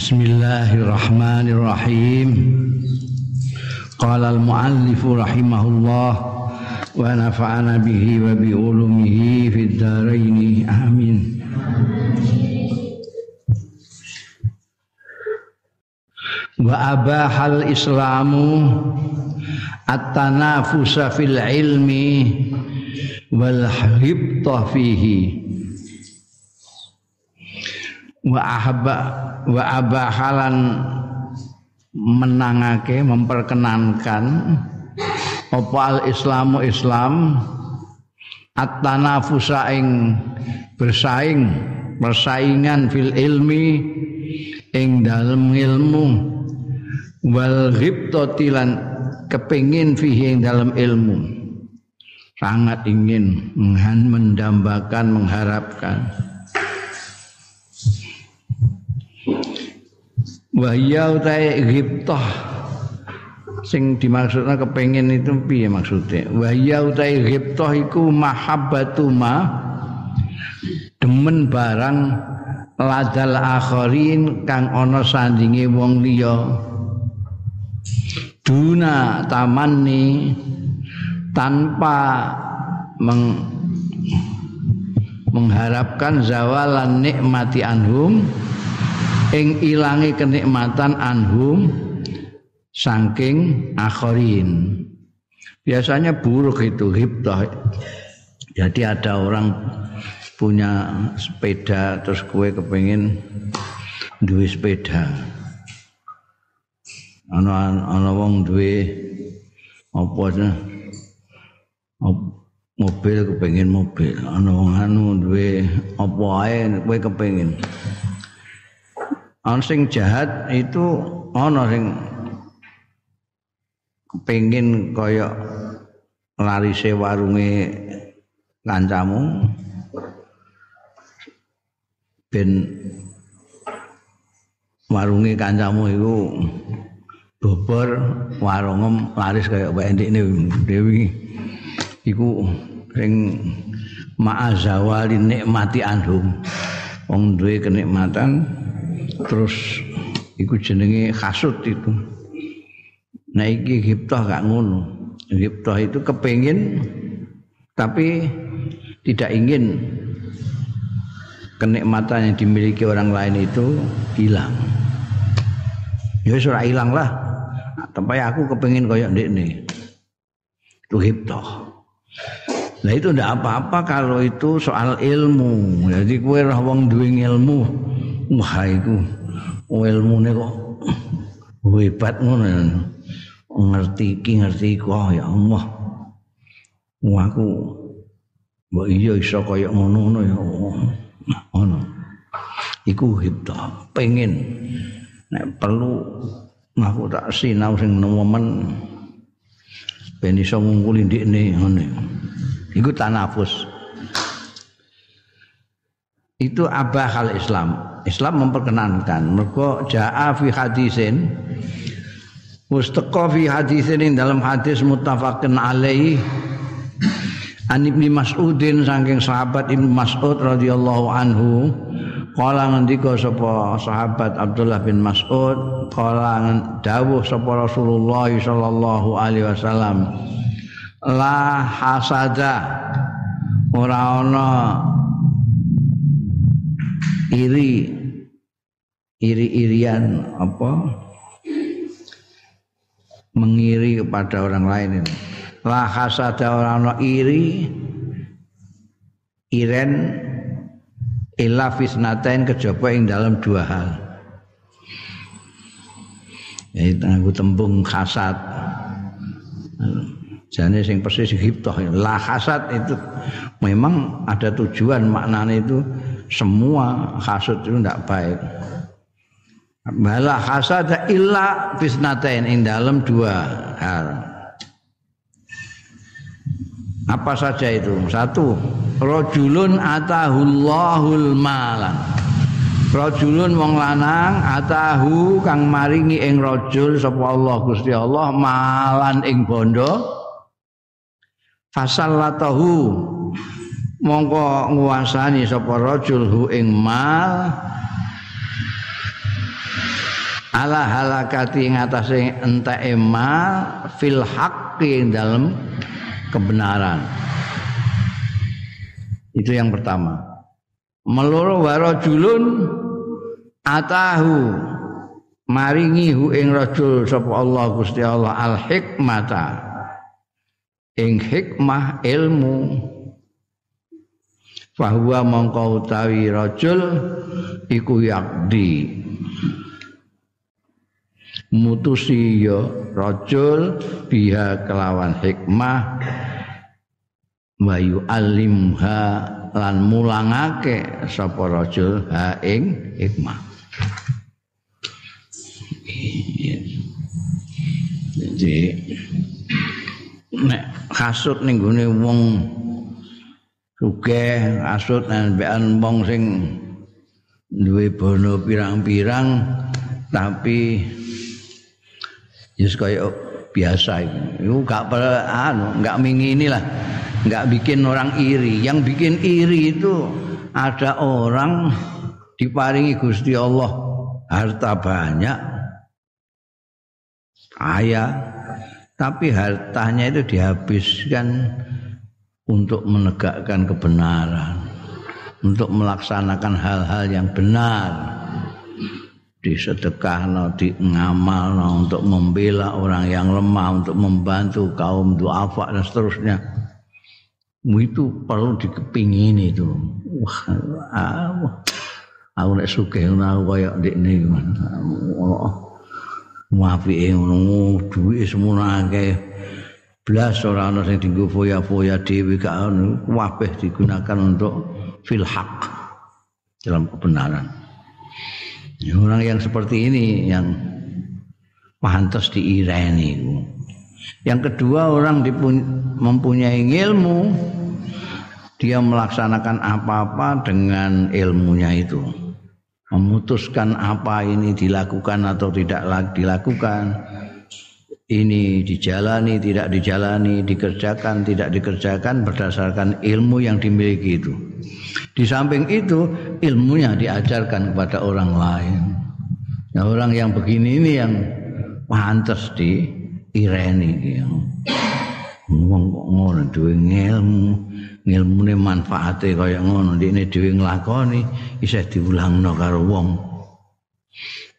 Bismillahirrahmanirrahim. Qala al-muallif rahimahullah wa nafa'ana bihi wa bi ulumihi fid dharain. Amin. Wa abahal islamu at-tanafusa fil ilmi wal hibta fihi wa ahaba wa abahalan menangake memperkenankan apa al islamu islam at-tanafusa ing bersaing persaingan fil ilmi ing dalem ilmu wal ghibtati lan kepingin fihi ing dalam ilmu. Sangat ingin mendambakan mengharapkan Wahya utai ghibtah sing dimaksudna kepengin itu piye maksudnya wahya utai ghibtah iku mahabbatu ma demen barang ladal akharin kang ana sandinge wong liya. Duna tamanni tanpa meng, mengharapkan zawalan nikmati anhum ing ilangi kenikmatan anhum saking akhirin biasanya buruk itu hibtah jadi ada orang punya sepeda terus kue kepengin duwe sepeda. Ana ana wong duwe apa mobil kepengin mobil. Ana wong anu duwe apa ae kowe kepengin ana sing jahat itu ana sing kepengin kaya larise warunge kancamu ben warunge kancamu iku bobor warungem laris kaya wae ndekne dewi. Iku sing ma'azawali nikmati anhum. Wong duwe kenikmatan terus iku jenenge hasud itu. Nah iki gak ngono. Hiptah itu kepingin tapi tidak ingin kenikmatan yang dimiliki orang lain itu hilang. Ya sudah hilang lah. Tapi aku kepingin kayak ini itu hiptah Nah itu ndak apa-apa kalau itu soal ilmu. Jadi kue wong duwe ilmu, wah iku ilmune kok hebat ngono ngerti iki ngerti iku. Oh, ya Allah. Wah aku mbok iya iso kaya ngono ya ngono. Iku hebat pengen nek perlu aku tak sinau sing nemen ben iso ngungkuli ndikne ngene iku tanafus itu abah Islam. Islam memperkenankan. Mergo jaa fi hadisin. Mustaqa fi hadisin dalam hadis muttafaqun alaih An Ibnu Mas'udin saking sahabat Ibnu Mas'ud radhiyallahu anhu. Kala ngendika sapa sahabat Abdullah bin Mas'ud. Kala dawuh sapa Rasulullah sallallahu alaihi wasallam. La hasada. Ora ana iri iri-irian apa mengiri kepada orang lain ini. La hasada orang iri iren illa fisnatain kejaba ing dalam dua hal. Ya itu aku tembung hasad. Jane sing persis hiptoh la hasad itu memang ada tujuan maknanya itu semua hasud itu tidak baik. Bala hasada illa fisnatain ing dalam dua hal. Apa saja itu? Satu, rajulun atahullahul malan. Rajulun wong lanang atahu kang maringi ing rajul sapa Allah Gusti Allah malan ing bondo. Fasallatahu mongko nguasani sapa rajul hu ing mal. Ala halakati ing atase enteke mal fil haqqi dalam kebenaran. Itu yang pertama. Meloro warajulun atahu maringi hu ing rajul sapa Allah Gusti Allah al hikmata. Ing hikmah ilmu bahwa mongko utawi rajul iku yakdi. Mutusi ya rajul biha kelawan hikmah wayu alimha lan mulangake sapa rajul ha ing hikmah. Jadi nek kasut ning gone wong sugih kasut nembekan wong sing duwe bono pirang-pirang tapi Yes kaya biasa itu. gak anu, gak mingini lah. Bikin orang iri. Yang bikin iri itu ada orang diparingi Gusti Allah harta banyak kaya tapi hartanya itu dihabiskan untuk menegakkan kebenaran untuk melaksanakan hal-hal yang benar disedekahno, di ngamalno untuk membela orang yang lemah, untuk membantu kaum duafa dan seterusnya. Itu perlu dikepingin itu. Wah, ah, aku nek sugih ngono kaya ndekne Allah. Muafike ngono duwe semono akeh. Blas ora ana sing dienggo foya-foya dhewe gak ono kabeh digunakan untuk fil haq dalam kebenaran. Ya, orang yang seperti ini yang pantas diireni. Yang kedua orang mempunyai ilmu dia melaksanakan apa-apa dengan ilmunya itu. Memutuskan apa ini dilakukan atau tidak dilakukan. Ini dijalani, tidak dijalani, dikerjakan, tidak dikerjakan berdasarkan ilmu yang dimiliki itu. Di samping itu ilmunya diajarkan kepada orang lain. Nah, orang yang begini ini yang pantas di ireni Wong kok ngono duwe ilmu, ilmune manfaate kaya ngono, dene dhewe nglakoni isih diulangno karo wong.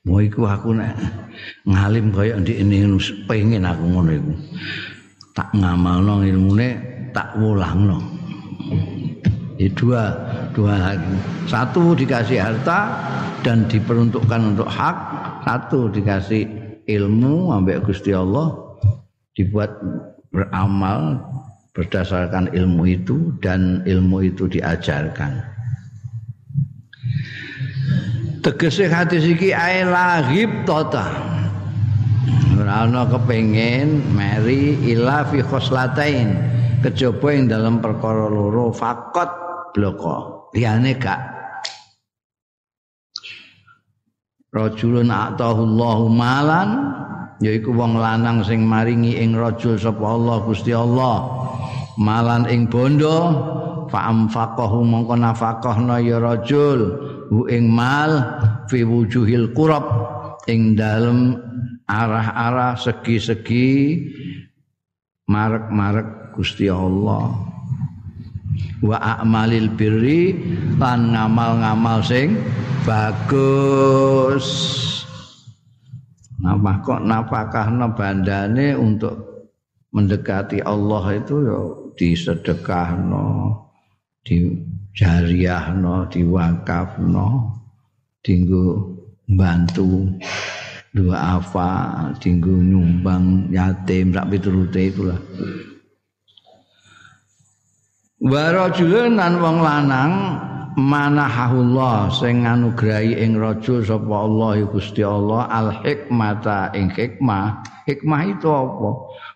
Mau iku aku nek ngalim kaya ndekne pengen aku ngono iku. Tak ngamalno ilmune tak wulangno. Ya, dua dua lagi. Satu dikasih harta dan diperuntukkan untuk hak, satu dikasih ilmu ambek Gusti Allah dibuat beramal berdasarkan ilmu itu dan ilmu itu diajarkan. Tegese hati siki ae lahib tota. Ora ana kepengin meri ila fi khoslatain kejaba ing dalam perkara loro fakot bloko. Liyane gak. Rajulun atahullahu malan yaiku wong lanang sing maringi ing rajul sapa Allah Gusti Allah. Malan ing bondo fa amfaqahu mongko nafaqahna ya rajul hu ing mal fi wujuhil qurab ing dalem arah-arah segi-segi marek-marek Gusti Allah. Wa a'malil birri lan ngamal-ngamal sing bagus. Napa kok napakahno bandane untuk mendekati Allah itu ya disedekahno, dijariahno, diwakafno, dinggo bantu dua apa, dinggo nyumbang yatim sak piturute itulah. wa rajulun lan wong lanang manahullah sing nganugrahi ing rajul sapa Allah Gusti Allah al hikmata ing hikmah hikmah itu apa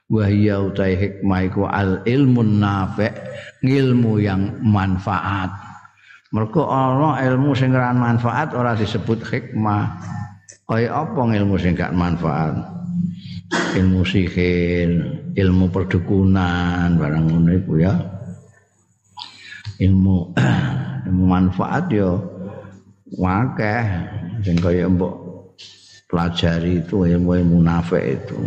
wa hiya utai hikmah iku al ilmun nafi ilmu yang manfaat. Mergo ana ilmu sing manfaat ora disebut hikmah. Kaya apa ilmu sing gak manfaat? Ilmu sihir ilmu perdukunan barang ngono iku ya. Ilmu ilmu manfaat yo wakeh sing kaya mbok pelajari itu ilmu munafik itu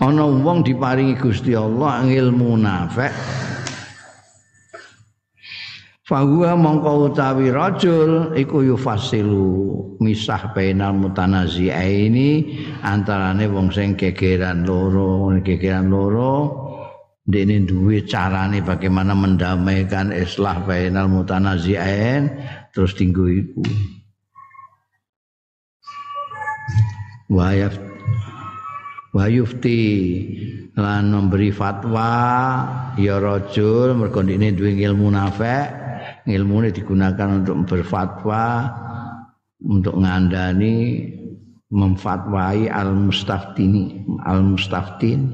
ana wong diparingi Gusti Allah ilmu munafik Fahuwa mongko utawi rajul iku yufasilu misah bainal mutanazi'aini antarane wong sing gegeran loro gegeran loro ini duwe carane bagaimana mendamaikan islah bainal mutanazi'ain terus tinggu iku wayaf wayufti lan memberi fatwa ya rajul mergo ini duwe ilmu nafek ilmu ini digunakan untuk berfatwa untuk ngandani memfatwai al mustaftini al mustaftin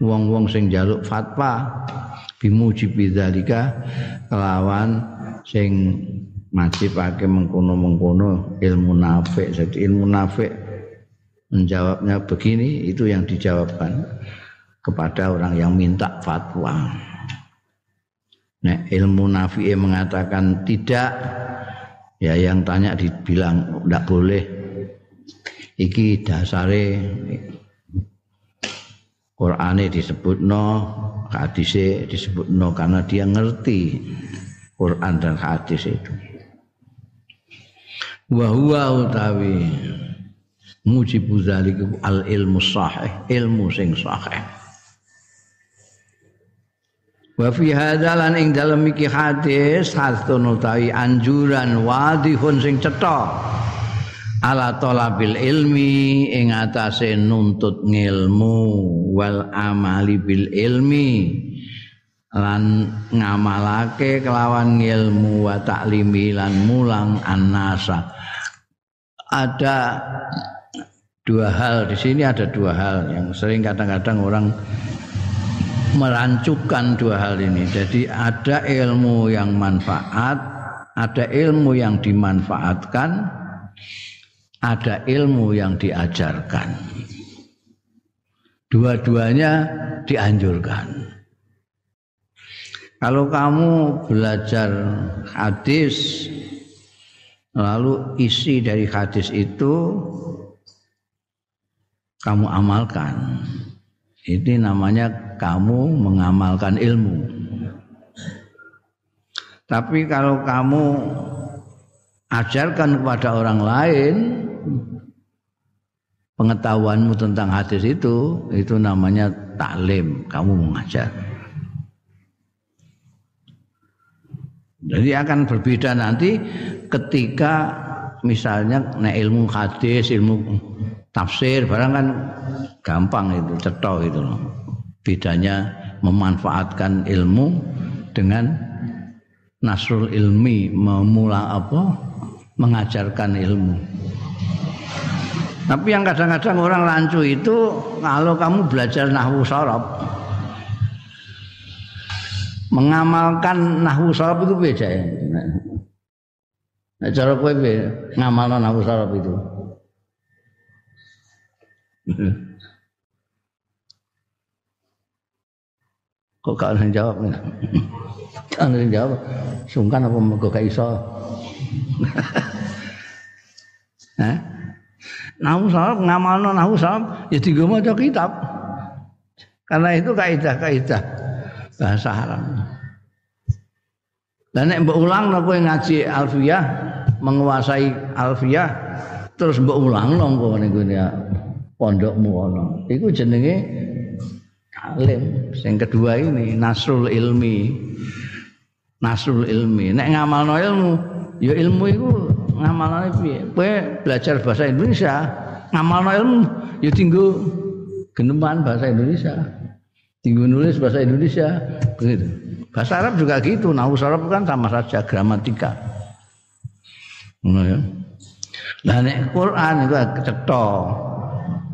wong wong sing jaluk fatwa. Bimuji bidzalika kelawan sing majibake mengkono mengkono ilmu nafik jadi ilmu nafik menjawabnya begini itu yang dijawabkan kepada orang yang minta fatwa. Nah, ilmu nafi'e mengatakan tidak, ya yang tanya dibilang tidak boleh. Iki dasare Qur'ane disebut no, hadise disebut no karena dia ngerti Quran dan hadis itu. Wa huwa utawi mujibu zalika al ilmu sahih, ilmu sing sahih. Wa fi hadzalan ing dalem iki hadis hasun utawi anjuran wadihun sing cetha ala talabil ilmi ing atase nuntut ngilmu wal amali bil ilmi lan ngamalake kelawan ngilmu wa taklimi lan mulang annasa ada dua hal di sini ada dua hal yang sering kadang-kadang orang merancukan dua hal ini. Jadi ada ilmu yang manfaat, ada ilmu yang dimanfaatkan, ada ilmu yang diajarkan. Dua-duanya dianjurkan. Kalau kamu belajar hadis lalu isi dari hadis itu kamu amalkan. Ini namanya kamu mengamalkan ilmu. Tapi kalau kamu ajarkan kepada orang lain pengetahuanmu tentang hadis itu, itu namanya taklim, kamu mengajar. Jadi akan berbeda nanti ketika misalnya ilmu hadis, ilmu tafsir barang kan gampang itu, cetok itu. Loh bedanya memanfaatkan ilmu dengan nasrul ilmi memula apa? Mengajarkan ilmu. Tapi yang kadang-kadang orang rancu itu kalau kamu belajar nahwu sorob mengamalkan nahwu sorob itu beda ya. Nah, cara kowe ngamalkan nahwu sorob itu Kok gak ada yang jawab? Gak ada jawab. Sungkan apa kok gak iso? Nahu salaf ngamalno nahu salaf ya digo maca kitab. Karena itu kaidah-kaidah bahasa Arab. Dan nek mbok ulang kowe ngaji alfiyah, menguasai alfiyah terus mbok ulang kowe ning pondokmu ana. Iku jenenge alim. Yang kedua ini nasrul ilmi. Nasrul ilmi. Nek ngamalno ilmu, ya ilmu itu ngamalno piye? Kowe belajar bahasa Indonesia, ngamalno ilmu ya tinggu geneman bahasa Indonesia. Tinggu nulis bahasa Indonesia, begitu. Bahasa Arab juga gitu. Nah, Arab kan sama saja gramatika. Nah, ya. Nek Quran itu cetha.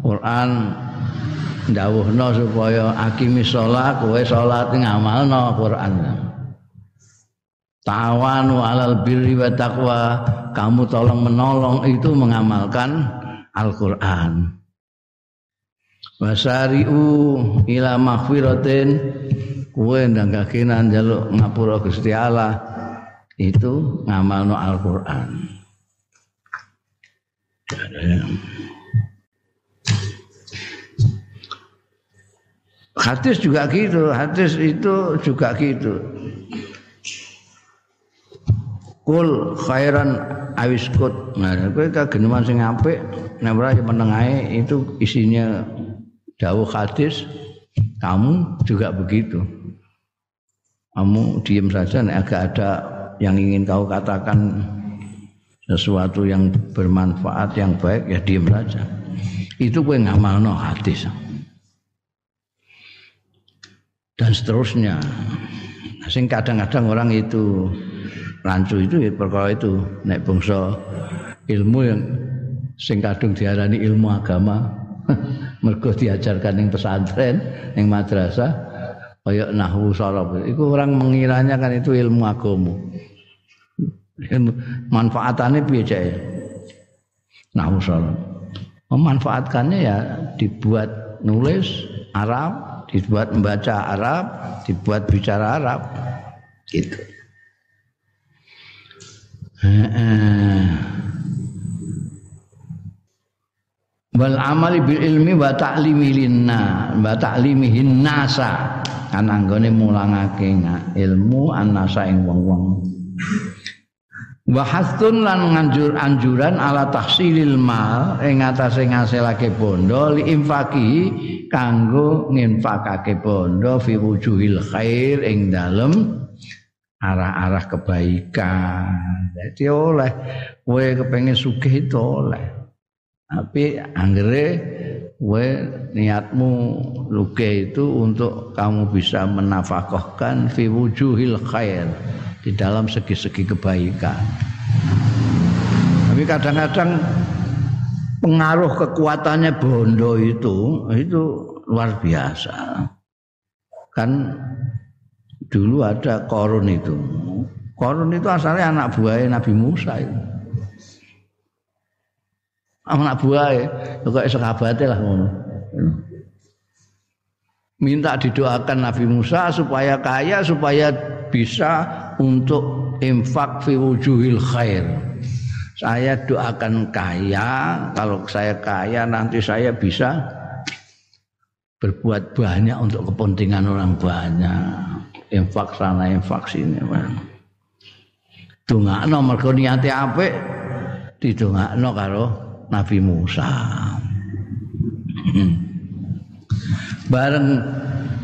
Quran ndawuhno supaya akimi sholat kowe sholat ngamalno Quran. Tawanu alal birri wa taqwa kamu tolong menolong itu mengamalkan Al-Qur'an. Wasari'u ila maghfiratin kowe ndang kakenan njaluk ngapura Gusti Allah itu ngamalno Al-Qur'an Hadis juga gitu, hadis itu juga gitu. Kul khairan awiskut. Nah, kowe kageneman sing apik, nek ora meneng itu isinya dawuh hadis, kamu juga begitu. Kamu diam saja nek agak ada yang ingin kau katakan sesuatu yang bermanfaat yang baik ya diam saja. Itu kowe ngamalno hadis. Dan seterusnya. Sing kadang-kadang orang itu rancu itu ya perkara itu. Nek bangsa ilmu yang sing kadung diarani ilmu agama mergo diajarkan yang pesantren yang madrasah kaya nahwu saraf itu orang mengiranya kan itu ilmu agama manfaatannya piye cek? Nahwu saraf memanfaatkannya ya dibuat nulis Arab dibuat membaca Arab dibuat bicara Arab. Gitu. Wal amali bil ilmi wa ta'limi linna wa ta'limihin nasa kan anggone mulangake ilmu annasa ing wong-wong. Wa hasdun lan nganjur anjuran ala tahsilil mal ing atase ngasilake bondo li infaki kanggo nginfakake bondo fi wujuhil khair ing dalem arah-arah kebaikan. Jadi oleh kowe kepengen sugih itu oleh. Tapi anggere kowe niatmu luke itu untuk kamu bisa menafkahkan fi wujuhil khair di dalam segi-segi kebaikan. Tapi kadang-kadang pengaruh kekuatannya bondo itu itu luar biasa. Kan dulu ada korun itu. Korun itu asalnya anak buahnya Nabi Musa itu. Anak buahnya, kok sekabatnya lah ngono. Minta didoakan Nabi Musa supaya kaya, supaya bisa untuk infak fi wujuhil khair. Saya doakan kaya, kalau saya kaya nanti saya bisa berbuat banyak untuk kepentingan orang banyak infak sana infak sini dongakno mergo niate apik didongakno karo Nabi Musa. Bareng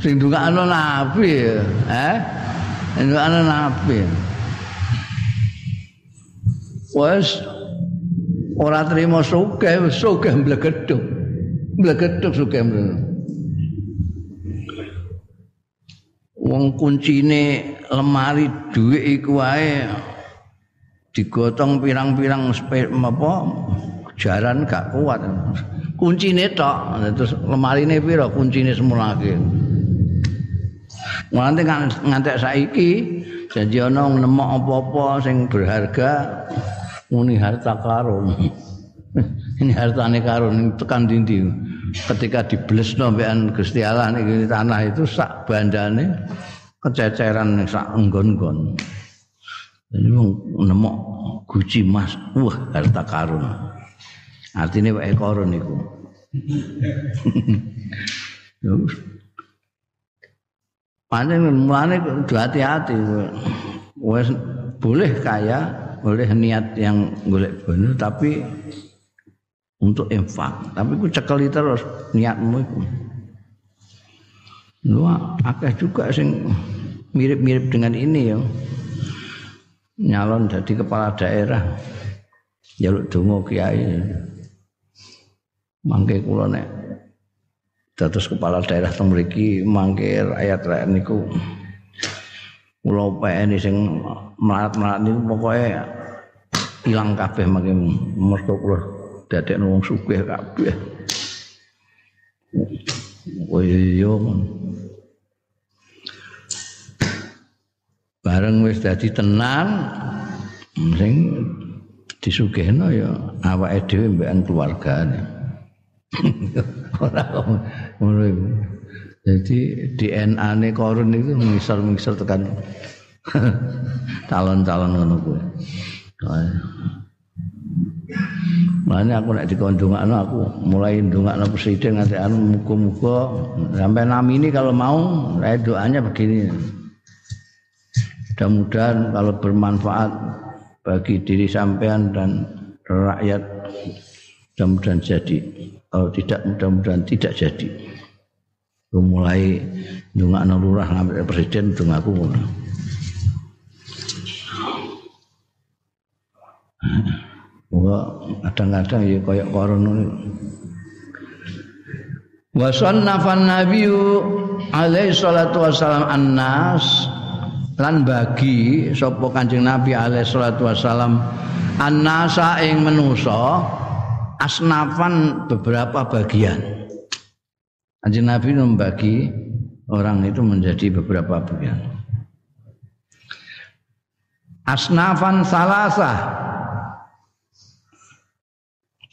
sing dongakno Nabi eh? Dongakno Nabi. Wes ora terima sugih sugih mblegedhuk mblegedhuk sugih mblegedhuk wong kuncine lemari dhuwit iku wae digotong pirang-pirang apa jaran gak kuat. Kuncine tok terus lemarine pira kuncine semulake. Nganti ngantek saiki janji ana nemok apa-apa sing berharga muni harta karun. Ini hartane karun tekan dindi. Ketika diblesno mbekan Gusti Allah niki tanah itu sak bandane kececeran sak enggon-enggon. Ini nemok guci mas, wah harta karun. Artinya wae korun niku. Panen mulane kudu hati-hati. Wes boleh kaya, boleh niat yang golek bener tapi untuk infak. Tapi ku cekeli terus niatmu itu. Lu akeh juga sing mirip-mirip dengan ini ya. Nyalon jadi kepala daerah. Jaluk donga kiai. Mangke kula nek dados kepala daerah teng mriki mangke rakyat rakyat niku kula PN sing melarat-melarat niku pokoke ilang kabeh mangke mergo kula dadekno wong sugih kabeh. Oh iya Bareng wis dadi tenang sing disugihno ya awake dhewe mbekan keluargane. Ora ngono. Jadi DNA-ne korun itu ngisor-ngisor tekan calon-calon ngono kuwi. Makanya aku nek dikondongakno aku mulai ndongakno presiden nanti anu muga-muga sampai nami ini kalau mau saya doanya begini. Mudah-mudahan kalau bermanfaat bagi diri sampean dan rakyat mudah-mudahan jadi. Kalau tidak mudah-mudahan tidak jadi. Mulai ndongakno lurah sampai presiden dong aku. Wah, kadang-kadang ya koyok koron ini. Wa sannafan nabiyyu alaihi salatu wassalam annas lan bagi sapa Kanjeng Nabi alaihi salatu wassalam annasa ing menusa asnafan beberapa bagian. Kanjeng Nabi membagi orang itu menjadi beberapa bagian. Asnafan salasah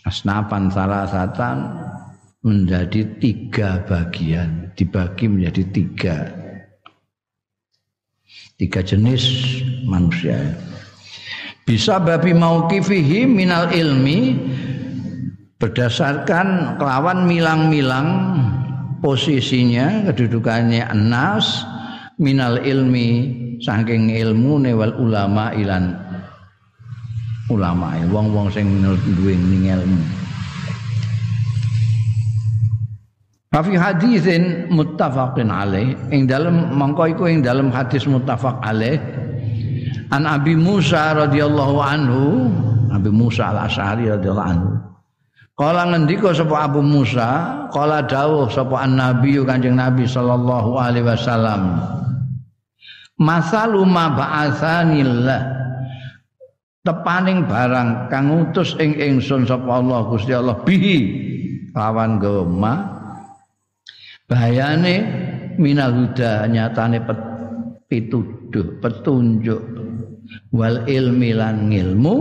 asnafan salah satan menjadi tiga bagian dibagi menjadi tiga tiga jenis manusia bisa babi mauqifihi minal ilmi berdasarkan kelawan milang-milang posisinya kedudukannya enas minal ilmi saking ilmu newal ulama ilan ulama wong-wong sing duwe ilmu. Fi hadisin muttafaqin alaih ing dalem mangko iku ing dalem hadis muttafaq alaih an Abi Musa radhiyallahu anhu Abi Musa al-Asy'ari radhiyallahu anhu Kala ngendika sapa Abu Musa, kala dawuh sapa an-nabi Kanjeng Nabi sallallahu alaihi wasallam. Masalu ma ba'atsanillah. Tepaning barang kang utus ing ingsun sapa Allah Gusti Allah bihi. Lawan gema bahayane minal huda nyatane pituduh petunjuk. Wal ilmi lan ilmu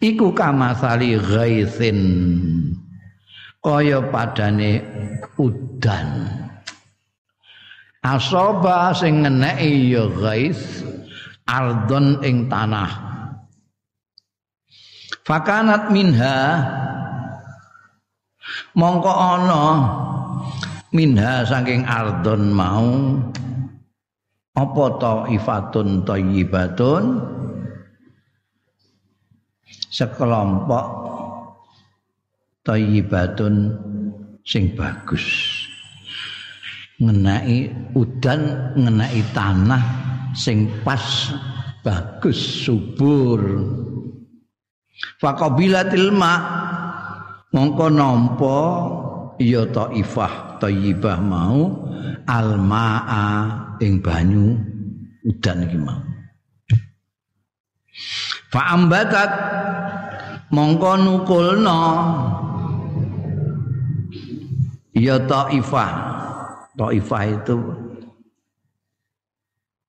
iku kamasali ghaisin. Kaya padane udan. Asoba sing ngeneki ya ghais ardon ing tanah. Fakanat minha mongko ana minha saking ardon mau apa taifatun thayyibatun sekelompok thayyibatun sing bagus ngenai udan ngenai tanah sing pas bagus subur Faqabilatil ma mongko nampa ya taifah thayyibah mau almaa ing banyu udan iki mau. Fa ambatat mongko nukulna ya taifah. Taifah itu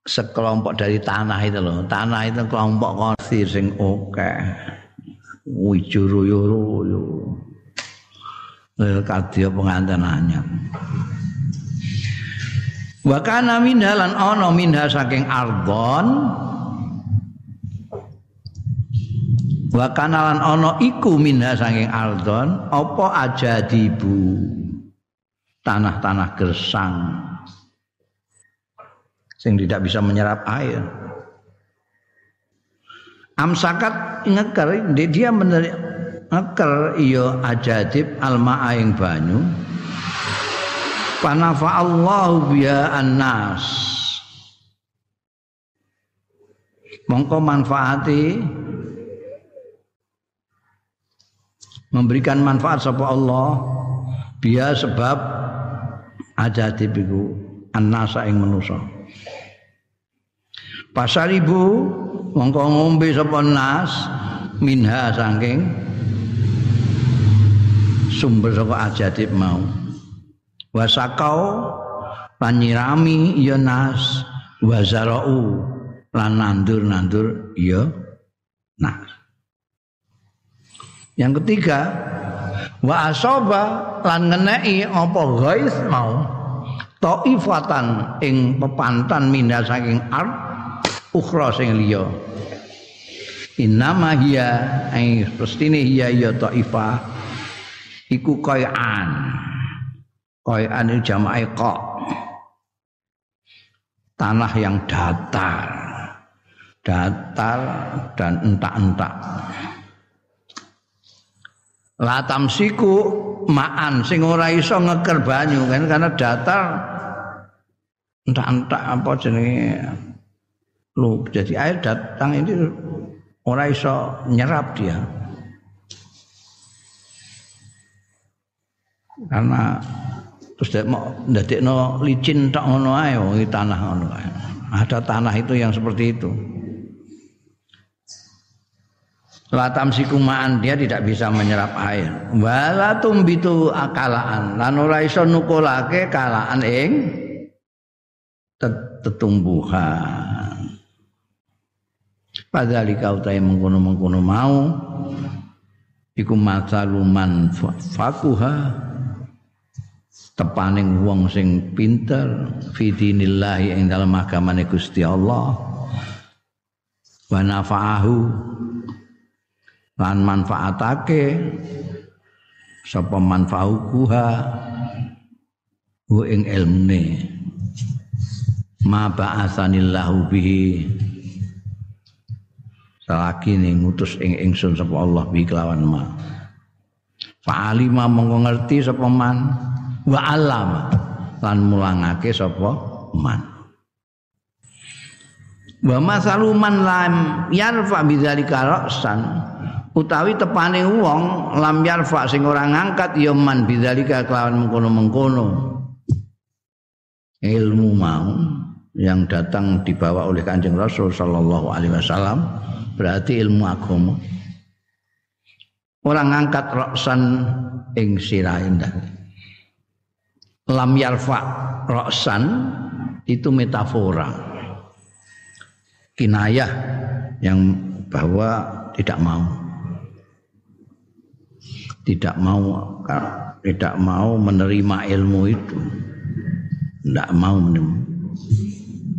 sekelompok dari tanah itu loh. Tanah itu kelompok konsir sing oke. Okay. Wijuru-yuru kadya pengantin anyar Wa kana minha lan ana minha saking ardon Wa kana lan ana iku minha saking ardon apa aja dibu tanah-tanah gersang. Sing tidak bisa menyerap air. Amsakat ngeker dia menerik ngeker iyo ajadib alma ing banyu. Panafa Allah biya annas. Mongko manfaati memberikan manfaat sapa Allah. Biya sebab ajadib iku annasa ing manusa. Pasaribu mongko ngombe sapa nas minha saking sumber saka ajadib mau. Wasakau lan nyirami ya nas. Wazarau lan nandur-nandur ya nas yang ketiga wa asaba lan ngeneki apa ghais mau? Taifatan ing pepantan minda saking ard ukhra sing liya. Innama hiya ai pestine hiya ya taifah iku qai'an qai'an itu jamaah qa tanah yang datar. Datar dan entak-entak latam siku maan sing ora iso ngeker banyu kan karena datar. Entak-entak apa jenenge? Lu jadi air datang ini ora iso nyerap dia. Karena terus dia mau ndadekno licin tok ngono ae tanah ngono ada tanah itu yang seperti itu Latam sikumaan dia tidak bisa menyerap air. Wala tumbitu akalaan lan ora iso nukulake kalaan ing tetumbuhan. Padhalika utahe mengkono-mengkono mau iku matsaluman fakuha tepaning wong sing pinter fidinillah ing dalam agamane Gusti Allah wa nafa'ahu lan manfaatake sapa manfaukuha hu ing ilmune. Ma ba'atsanillahu bihi. Salaki nih ngutus ing ingsun sapa Allah bi kelawan ma. Fa'alima mongko ngerti sapa man. Wa alama. Lan mulangake sapa man. Wa masaluman lam yarfa bidzalika ra'san utawi tepane wong lam yarfa sing ora ngangkat ya man bidzalika kelawan mengkono-mengkono. Ilmu mau yang datang dibawa oleh Kanjeng Rasul sallallahu alaihi wasallam berarti ilmu agama. Orang ngangkat roksan ing sirah indah. Lam yarfa roksan itu metafora. Kinayah yang bahwa tidak mau tidak mau tidak mau menerima ilmu itu. Tidak mau menerima.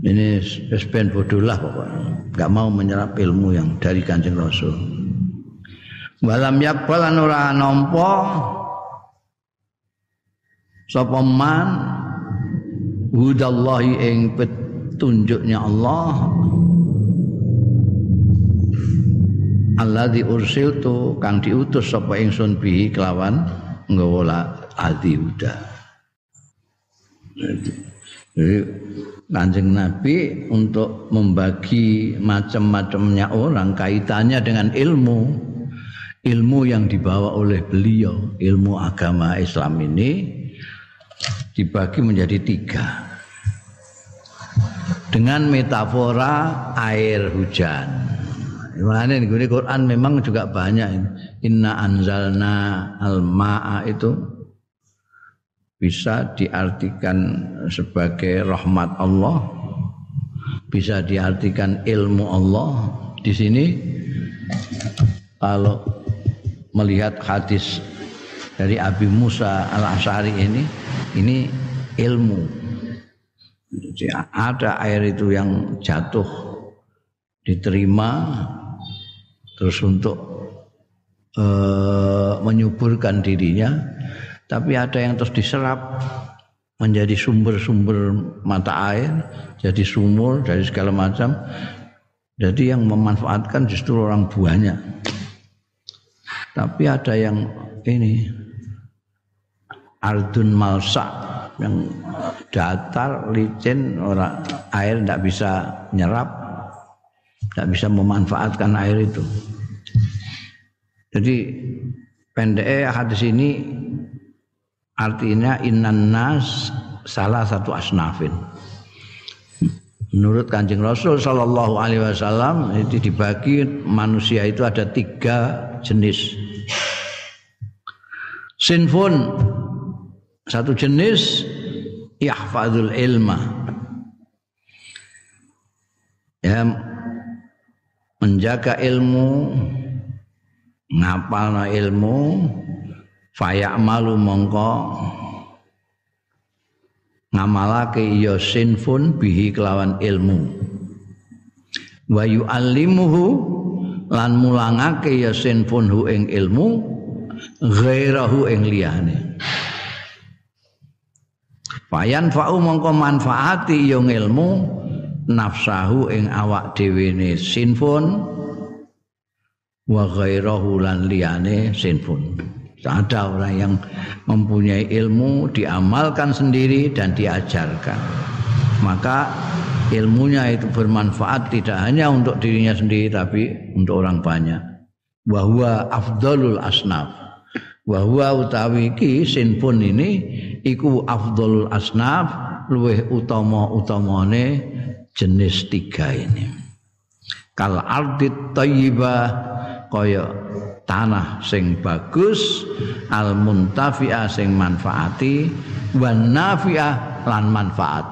Ini sepen bodoh lah pokoknya. Nggak mau menyerap ilmu yang dari kanjeng rasul. Walam yakbal ora nampa sapa man hudallahi ing petunjuknya Allah alladzi ursiltu kang diutus sapa ingsun bihi kelawan nggawa adi huda. Jadi Kanjeng Nabi untuk membagi macam-macamnya orang kaitannya dengan ilmu. Ilmu yang dibawa oleh beliau ilmu agama Islam ini dibagi menjadi tiga. Dengan metafora air hujan Mana ini Quran memang juga banyak Inna anzalna al-ma'a itu bisa diartikan sebagai rahmat Allah bisa diartikan ilmu Allah. Di sini kalau melihat hadis dari Abi Musa al Ashari ini ini ilmu. Ada air itu yang jatuh diterima terus untuk e, menyuburkan dirinya tapi ada yang terus diserap menjadi sumber-sumber mata air, jadi sumur dari segala macam. Jadi yang memanfaatkan justru orang buahnya. Tapi ada yang ini Ardun Malsa yang datar, licin, orang air tidak bisa nyerap, tidak bisa memanfaatkan air itu. Jadi pendeknya hadis ini Artinya innan nas salah satu asnafin. Menurut Kanjeng Rasul Shallallahu Alaihi Wasallam itu dibagi manusia itu ada tiga jenis. Sinfun satu jenis yahfadul ilma ya menjaga ilmu ngapal ilmu fayak malu mongko ngamalake ya sinfun bihi kelawan ilmu. Wa yu'allimuhu lan mulangake ya sinfunhu ing ilmu ghairahu ing liyane. Fayan fa'u mongko manfaati yo ilmu nafsahu ing awak dhewe sinfun wa ghairahu lan liyane sinfun. Ada orang yang mempunyai ilmu diamalkan sendiri dan diajarkan. Maka ilmunya itu bermanfaat tidak hanya untuk dirinya sendiri tapi untuk orang banyak. Bahwa afdalul asnaf. Bahwa utawi iki sinfun ini iku afdalul asnaf luweh utama-utamane jenis tiga ini. Kal ardit thayyibah kaya tanah sing bagus al muntafi'ah sing manfaati wan nafi'ah lan manfaat.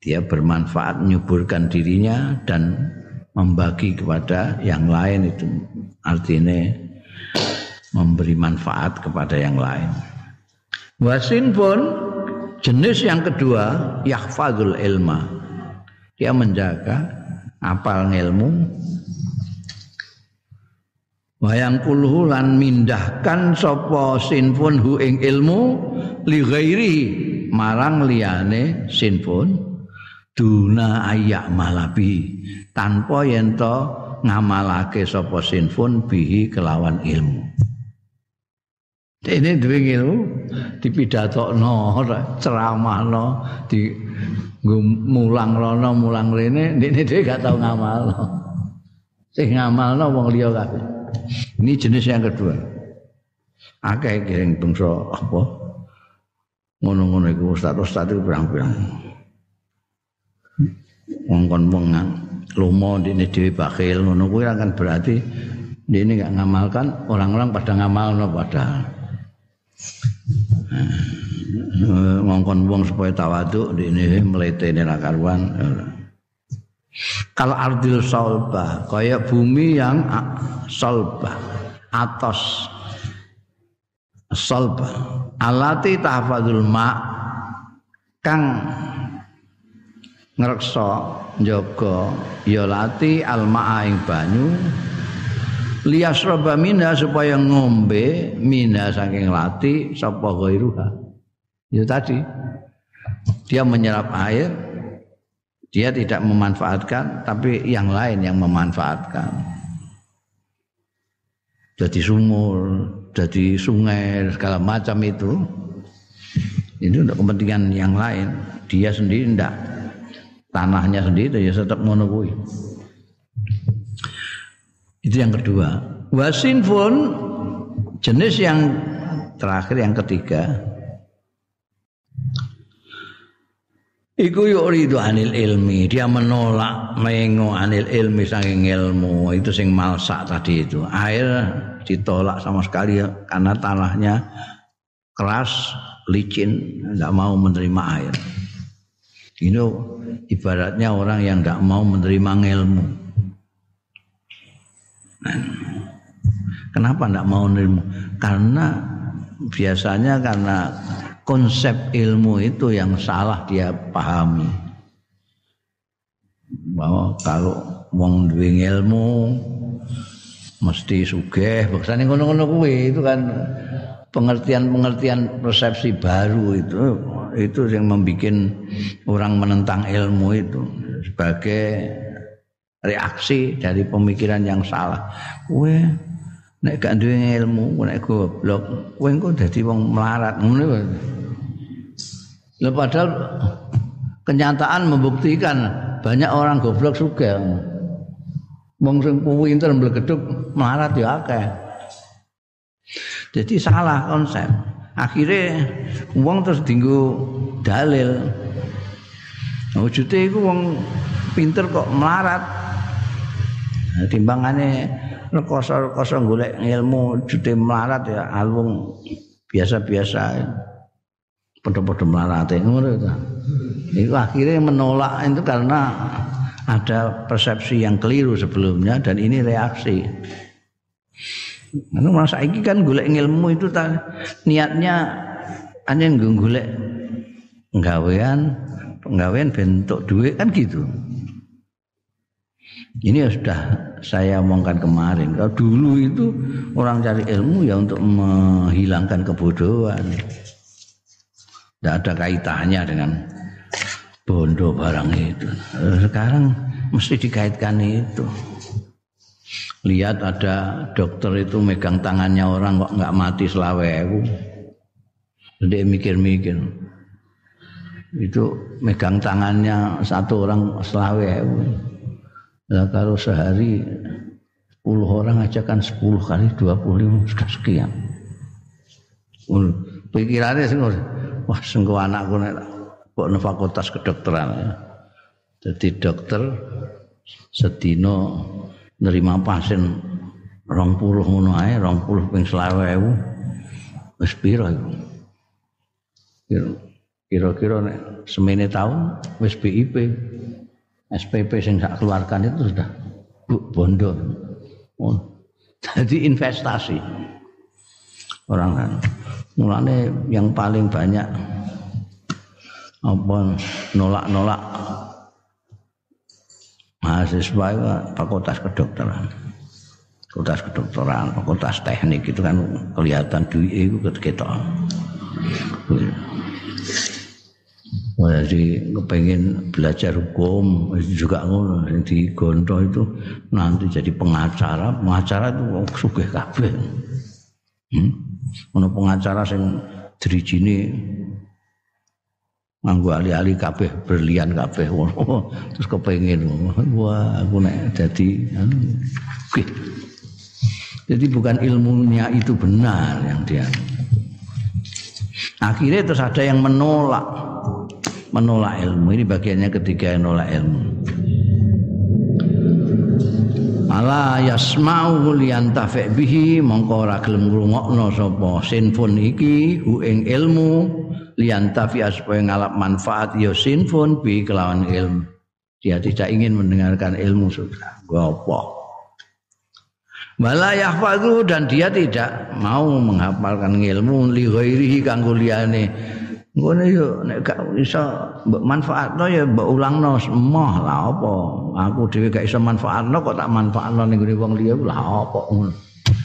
Dia bermanfaat menyuburkan dirinya dan membagi kepada yang lain itu. Artinya memberi manfaat kepada yang lain. Wasin pun jenis yang kedua yahfadzul ilma. Dia menjaga apal ilmu wayang kulhu lan mindahkan sapa sinfun hu ing ilmu li ghairi marang liyane sinfun. Duna ayak malabi tanpa yen to ngamalake sapa sinfun bihi kelawan ilmu ini duwe ilmu dipidatokno ceramahno di mulang rono mulang rene ini dia gak tau ngamalno sing ngamalno wong liya kabeh ini jenis yang kedua. Akeh giring bangsa apa? Ngono-ngono iku ustaz-ustaz itu pirang-pirang. Wong kon wong lomo dene dhewe bakhil ngono kuwi kan berarti ini nggak ngamalkan orang-orang pada ngamalno padahal. Ngongkon wong supaya tawaduk di ini melete ini karuan. Kalau ardil solba kayak bumi yang solba atas solba alati tahfadzul ma kang ngrekso njaga ya lati almaa ing banyu liyasraba mina supaya ngombe mina saking lati sapa ghairuha itu tadi dia menyerap air dia tidak memanfaatkan, tapi yang lain yang memanfaatkan. Jadi sumur, jadi sungai, segala macam itu. Ini untuk kepentingan yang lain. Dia sendiri tidak. Tanahnya sendiri ya tetap menunggu. Itu yang kedua. Wasin pun jenis yang terakhir yang ketiga Iku yuridu anil ilmi, dia menolak mengo anil ilmi saking ilmu. Itu sing malsak tadi itu. Air ditolak sama sekali karena tanahnya keras, licin, tidak mau menerima air. Ini ibaratnya orang yang tidak mau menerima ilmu. Kenapa tidak mau menerima? Karena biasanya karena konsep ilmu itu yang salah dia pahami bahwa kalau wong duwe ilmu mesti sugih baksane ngono-ngono kuwi itu kan pengertian-pengertian persepsi baru itu itu yang membuat orang menentang ilmu itu sebagai reaksi dari pemikiran yang salah. Kowe nek gak duwe ilmu, nek goblok, kowe engko dadi wong melarat ngono Lha padahal kenyataan membuktikan banyak orang goblok juga. Wong sing pinter mblegeduk melarat ya akeh. Jadi salah konsep. Akhirnya uang terus dinggo dalil. Wujudnya itu uang pinter kok melarat. Nah, timbangannya rekoso-rekoso golek ilmu jude melarat ya alung biasa-biasa. Podo-podo melarate ngono itu. Itu akhirnya menolak itu karena ada persepsi yang keliru sebelumnya dan ini reaksi. Anu masa iki kan golek ilmu itu ta, niatnya hanya golek penggawean, penggawean bentuk duit kan gitu. Ini ya sudah saya omongkan kemarin. Kalau dulu itu orang cari ilmu ya untuk menghilangkan kebodohan. Tidak ada kaitannya dengan bondo barang itu. Sekarang mesti dikaitkan itu. Lihat ada dokter itu megang tangannya orang kok nggak mati selawewu. Jadi mikir-mikir. Itu megang tangannya satu orang selawewu. Nah, kalau sehari 10 orang aja kan 10 kali 25 sudah sekian. Pikirannya sih wah sengko anakku nek kok fakultas kedokteran. Jadi dokter sedino nerima pasien rong puluh ngono ae, rong puluh ping selawe ewu. Wis iku? Kira-kira nek semene tahun wis BIP. SPP yang saya keluarkan itu sudah bondo. Oh. Jadi investasi orang kan. Mulane yang paling banyak apa nolak-nolak mahasiswa itu fakultas kedokteran. Fakultas kedokteran, fakultas teknik itu kan kelihatan duit itu ketika jadi kepengen belajar hukum juga ngono di Gondo itu nanti jadi pengacara. Pengacara itu sugih kabeh. Hmm? pengacara sing drijine nganggo ali-ali kabeh berlian kabeh. Terus kepengen wah aku nek jadi okay. jadi bukan ilmunya itu benar yang dia. Akhirnya terus ada yang menolak menolak ilmu. Ini bagiannya ketiga yang menolak ilmu. Ala yasma'u liyantafi' bihi mongko ora gelem ngrungokno sapa sinfon iki hu ing ilmu liyantafi supaya ngalap manfaat ya sinfon bi kelawan ilmu. Dia tidak ingin mendengarkan ilmu sudah. Gopo. Wala yahfazu dan dia tidak mau menghafalkan ilmu li ghairihi kanggo liyane Ngono yo nek gak iso mbok manfaatno ya mbok ulangno semua lah apa. Aku dhewe gak iso manfaatno kok tak manfaatno ning gone wong liya lah apa ngono.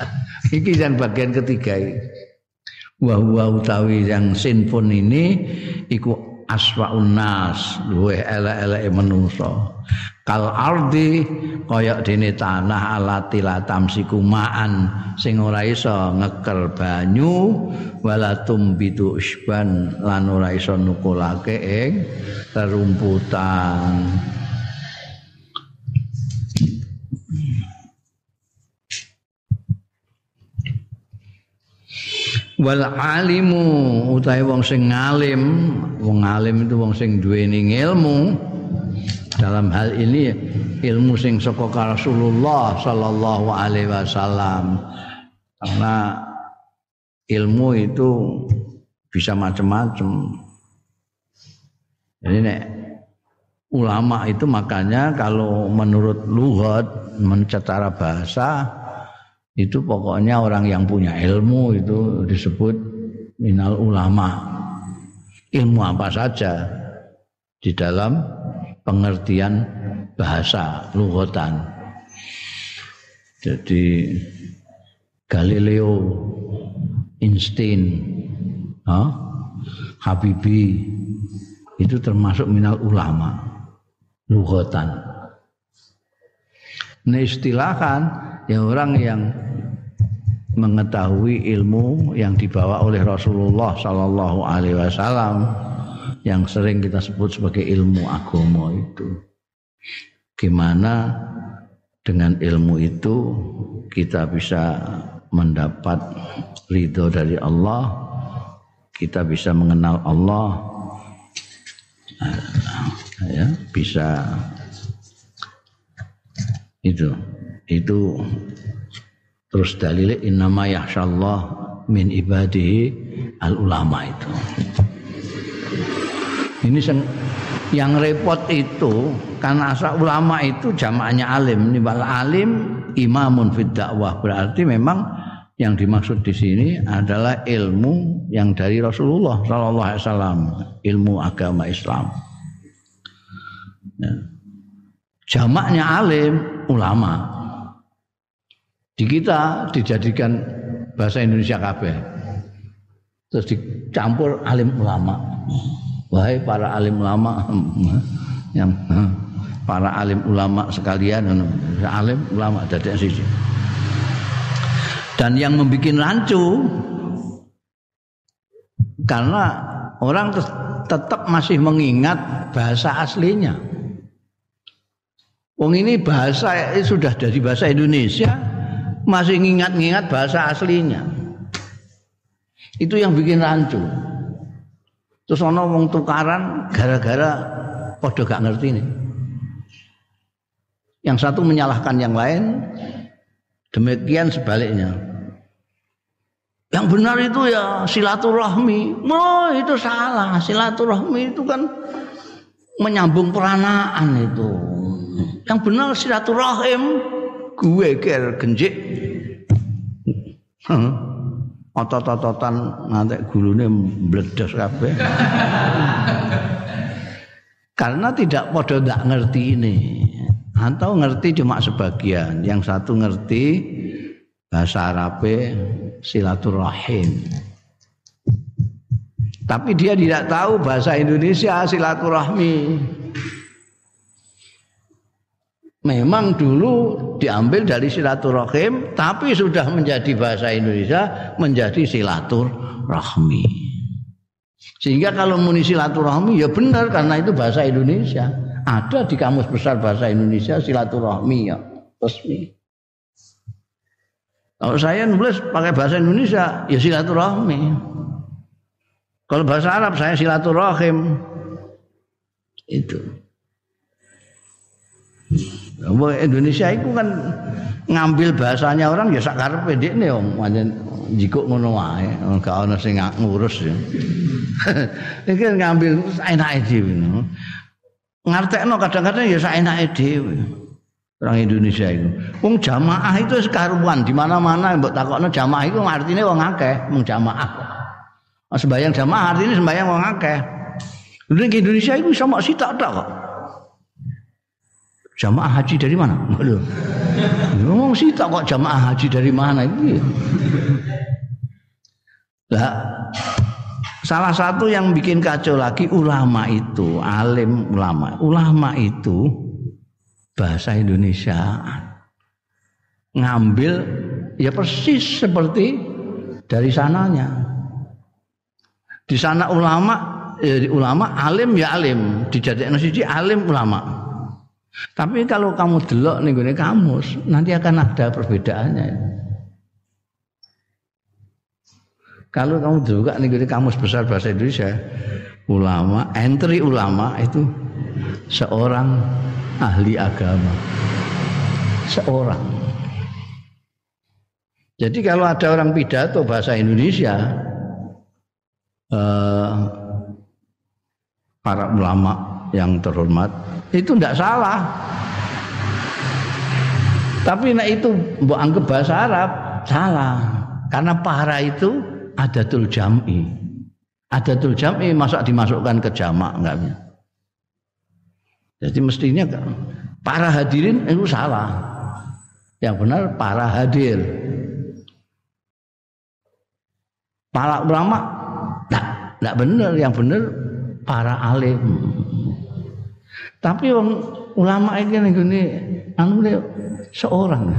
iki yang bagian ketiga iki. Wa utawi yang sinfon ini iku aswaun nas luwe elek-eleke manungsa kal ardi kaya dene tanah alati tamsiku ma'an sing ora iso ngeker banyu wala tumbitu usban lan ora iso nukulake ing terumputan wal alimu utahe wong sing ngalim wong alim itu wong sing duweni ilmu dalam hal ini ilmu sing saka Rasulullah sallallahu alaihi wasallam. Karena ilmu itu bisa macam-macam. Jadi nek ulama itu makanya kalau menurut lugat secara bahasa itu pokoknya orang yang punya ilmu itu disebut minal ulama. Ilmu apa saja di dalam pengertian bahasa lugotan jadi Galileo Einstein huh? Habibi itu termasuk minal ulama lugotan nah istilahkan ya orang yang mengetahui ilmu yang dibawa oleh Rasulullah Sallallahu Alaihi Wasallam yang sering kita sebut sebagai ilmu agama itu. Gimana dengan ilmu itu kita bisa mendapat ridho dari Allah, kita bisa mengenal Allah, ya bisa itu itu Terus dalilnya innama yahsyallah min ibadihi al ulama itu. Ini yang, yang repot itu karena asal ulama itu jamaahnya alim. Ini alim imamun fid dakwah berarti memang yang dimaksud di sini adalah ilmu yang dari Rasulullah Sallallahu Alaihi Wasallam, ilmu agama Islam. Ya. Jamaknya alim ulama. Di kita dijadikan bahasa Indonesia kabeh. Terus dicampur alim ulama. Wahai para alim ulama yang para alim ulama sekalian alim ulama dari sisi. Dan yang membuat rancu karena orang tetap masih mengingat bahasa aslinya. Wong ini bahasa ini sudah dari bahasa Indonesia masih ngingat-ngingat bahasa aslinya. Itu yang bikin rancu. Terus ono wong tukaran gara-gara podo gak ngerti nih. Yang satu menyalahkan yang lain, demikian sebaliknya. Yang benar itu ya silaturahmi. Oh, itu salah. Silaturahmi itu kan menyambung peranaan itu. Yang benar silaturahim gue ker genjik. Otot-ototan nanti gulune meledos kabeh. Karena tidak pada tidak ngerti ini. Atau ngerti cuma sebagian. Yang satu ngerti bahasa Arabe silaturahim. Tapi dia tidak tahu bahasa Indonesia silaturahmi. Memang dulu diambil dari silaturahim, tapi sudah menjadi bahasa Indonesia menjadi silaturahmi. Sehingga kalau muni silaturahmi ya benar karena itu bahasa Indonesia. Ada di kamus besar bahasa Indonesia silaturahmi ya resmi. Kalau saya nulis pakai bahasa Indonesia ya silaturahmi. Kalau bahasa Arab saya silaturahim. Itu. Indonesia itu kan ngambil bahasanya orang ya sakar pendek nih om, wajan jikuk ngono wae, gak ono sing ngurus ya. Kan ngambil enak dhewe. Ngartekno kadang-kadang ya sak enake dhewe. Orang Indonesia itu. Wong jamaah itu sekaruan di mana-mana mbok takokno jamaah itu artinya wong akeh, wong jamaah. Sembayang jamaah artinya sembayang wong akeh. Lha Indonesia itu sama sitak tok kok. Jamaah haji dari mana? Waduh. Ngomong sih tak kok jamaah haji dari mana itu? Lah salah satu yang bikin kacau lagi ulama itu, alim ulama. Ulama itu bahasa Indonesia ngambil ya persis seperti dari sananya. Di sana ulama ya ulama alim ya alim, dijadikan siji alim ulama. Tapi kalau kamu delok nih gue kamus, nanti akan ada perbedaannya. Kalau kamu juga nih gue kamus besar bahasa Indonesia, ulama, entry ulama itu seorang ahli agama. Seorang. Jadi kalau ada orang pidato bahasa Indonesia, eh, para ulama yang terhormat itu tidak salah. Tapi nak itu mbok anggap bahasa Arab salah. Karena para itu ada tul jam'i. Ada tul jam'i masa dimasukkan ke jamak enggak Jadi mestinya para hadirin itu salah. Yang benar para hadir. Para ulama enggak, enggak benar, yang benar para alim. Tapi wong ulama ning gone anu seorang.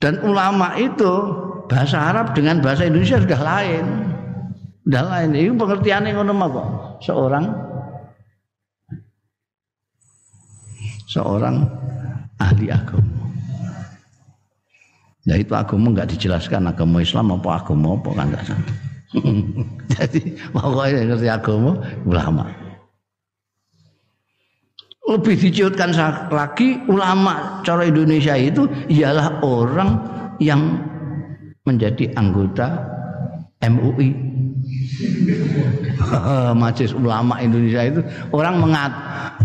Dan ulama itu bahasa Arab dengan bahasa Indonesia sudah lain. Sudah lain. Ini pengertiannya ngono kok. Seorang seorang ahli agama. Ya itu agama enggak dijelaskan agama Islam apa agama apa kan enggak Jadi pokoknya ngerti agama ulama. Lebih diciutkan lagi ulama cara Indonesia itu ialah orang yang menjadi anggota MUI. Majelis Ulama Indonesia itu orang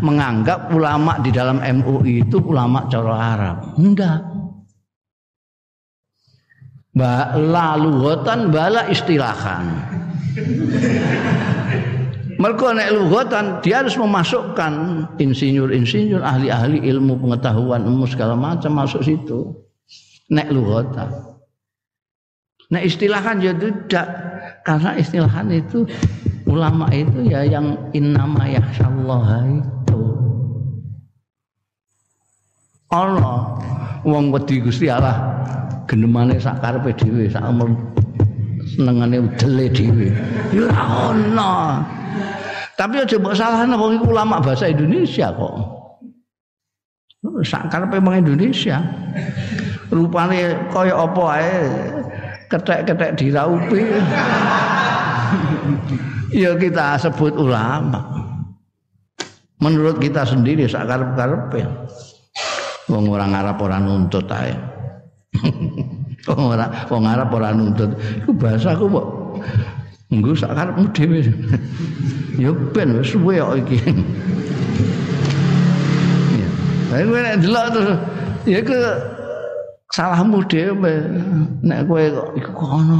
menganggap ulama di dalam MUI itu ulama cara Arab. Enggak. Mbak laluhotan bala istilahan. mereka nek lugatan dia harus memasukkan insinyur-insinyur ahli-ahli ilmu pengetahuan ilmu segala macam masuk situ. Nek lugatan nek istilahan ya tidak. Karena istilahan itu ulama itu ya yang innama yahsyallah itu. Allah wong wedi Gusti Allah genemane sak karepe dhewe sak senengane udele dhewe ya ono tapi aja mbok salahno wong ulama bahasa Indonesia kok. Sak karepe wong Indonesia. Rupane kaya apa ae ketek-ketek diraupi. ya kita sebut ulama. Menurut kita sendiri sak karep-karepe. Wong orang Arab ora nuntut ae. wong ora wong Arab ora nuntut. Iku bahasaku kok Nggo sak karepmu dhewe. Ya ben wis suwe kok iki. Ya. Kowe nek delok terus ya ke salahmu dhewe. Nek kowe kok iku kok ono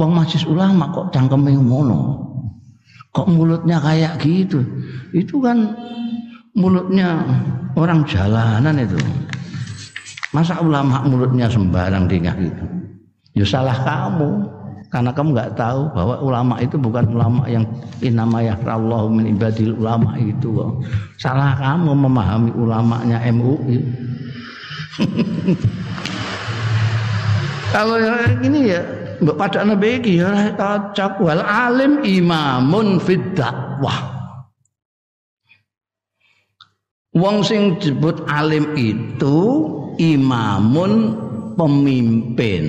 wong majlis ulama kok cangkeme ngono. Kok mulutnya kayak gitu. Itu kan mulutnya orang jalanan itu. Masa ulama mulutnya sembarang tinggal gitu. Ya salah kamu karena kamu nggak tahu bahwa ulama itu bukan ulama yang inama ya Allah min ibadil ulama itu. Salah kamu memahami ulamanya MUI kalau yang ini ya pada nabi ya cocok wal alim imamun fid dakwah. Wong sing disebut alim itu imamun pemimpin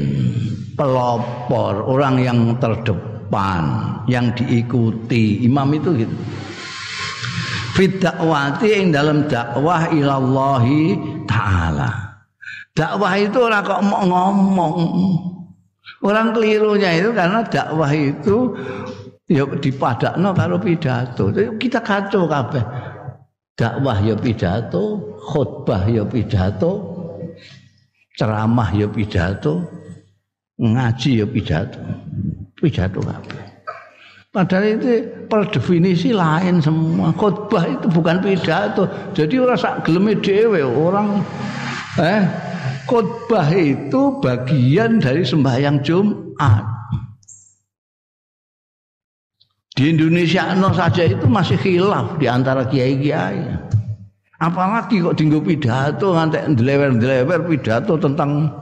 pelopor, orang yang terdepan, yang diikuti. Imam itu gitu. Fidakwati yang dalam dakwah ilallahi ta'ala. Dakwah itu orang kok mau ngomong. Orang kelirunya itu karena dakwah itu ya dipadakno karo pidato. Kita kacau kabeh. Dakwah ya pidato, khutbah ya pidato, ceramah ya pidato, ngaji ya pidato pidato kabeh. Padahal itu per definisi lain semua. Khotbah itu bukan pidato. Jadi orang sak geleme dhewe orang eh khotbah itu bagian dari sembahyang Jumat. Di Indonesia no saja itu masih khilaf di antara kiai-kiai apalagi kok dinggo pidato ngantek ndlewer-ndlewer pidato tentang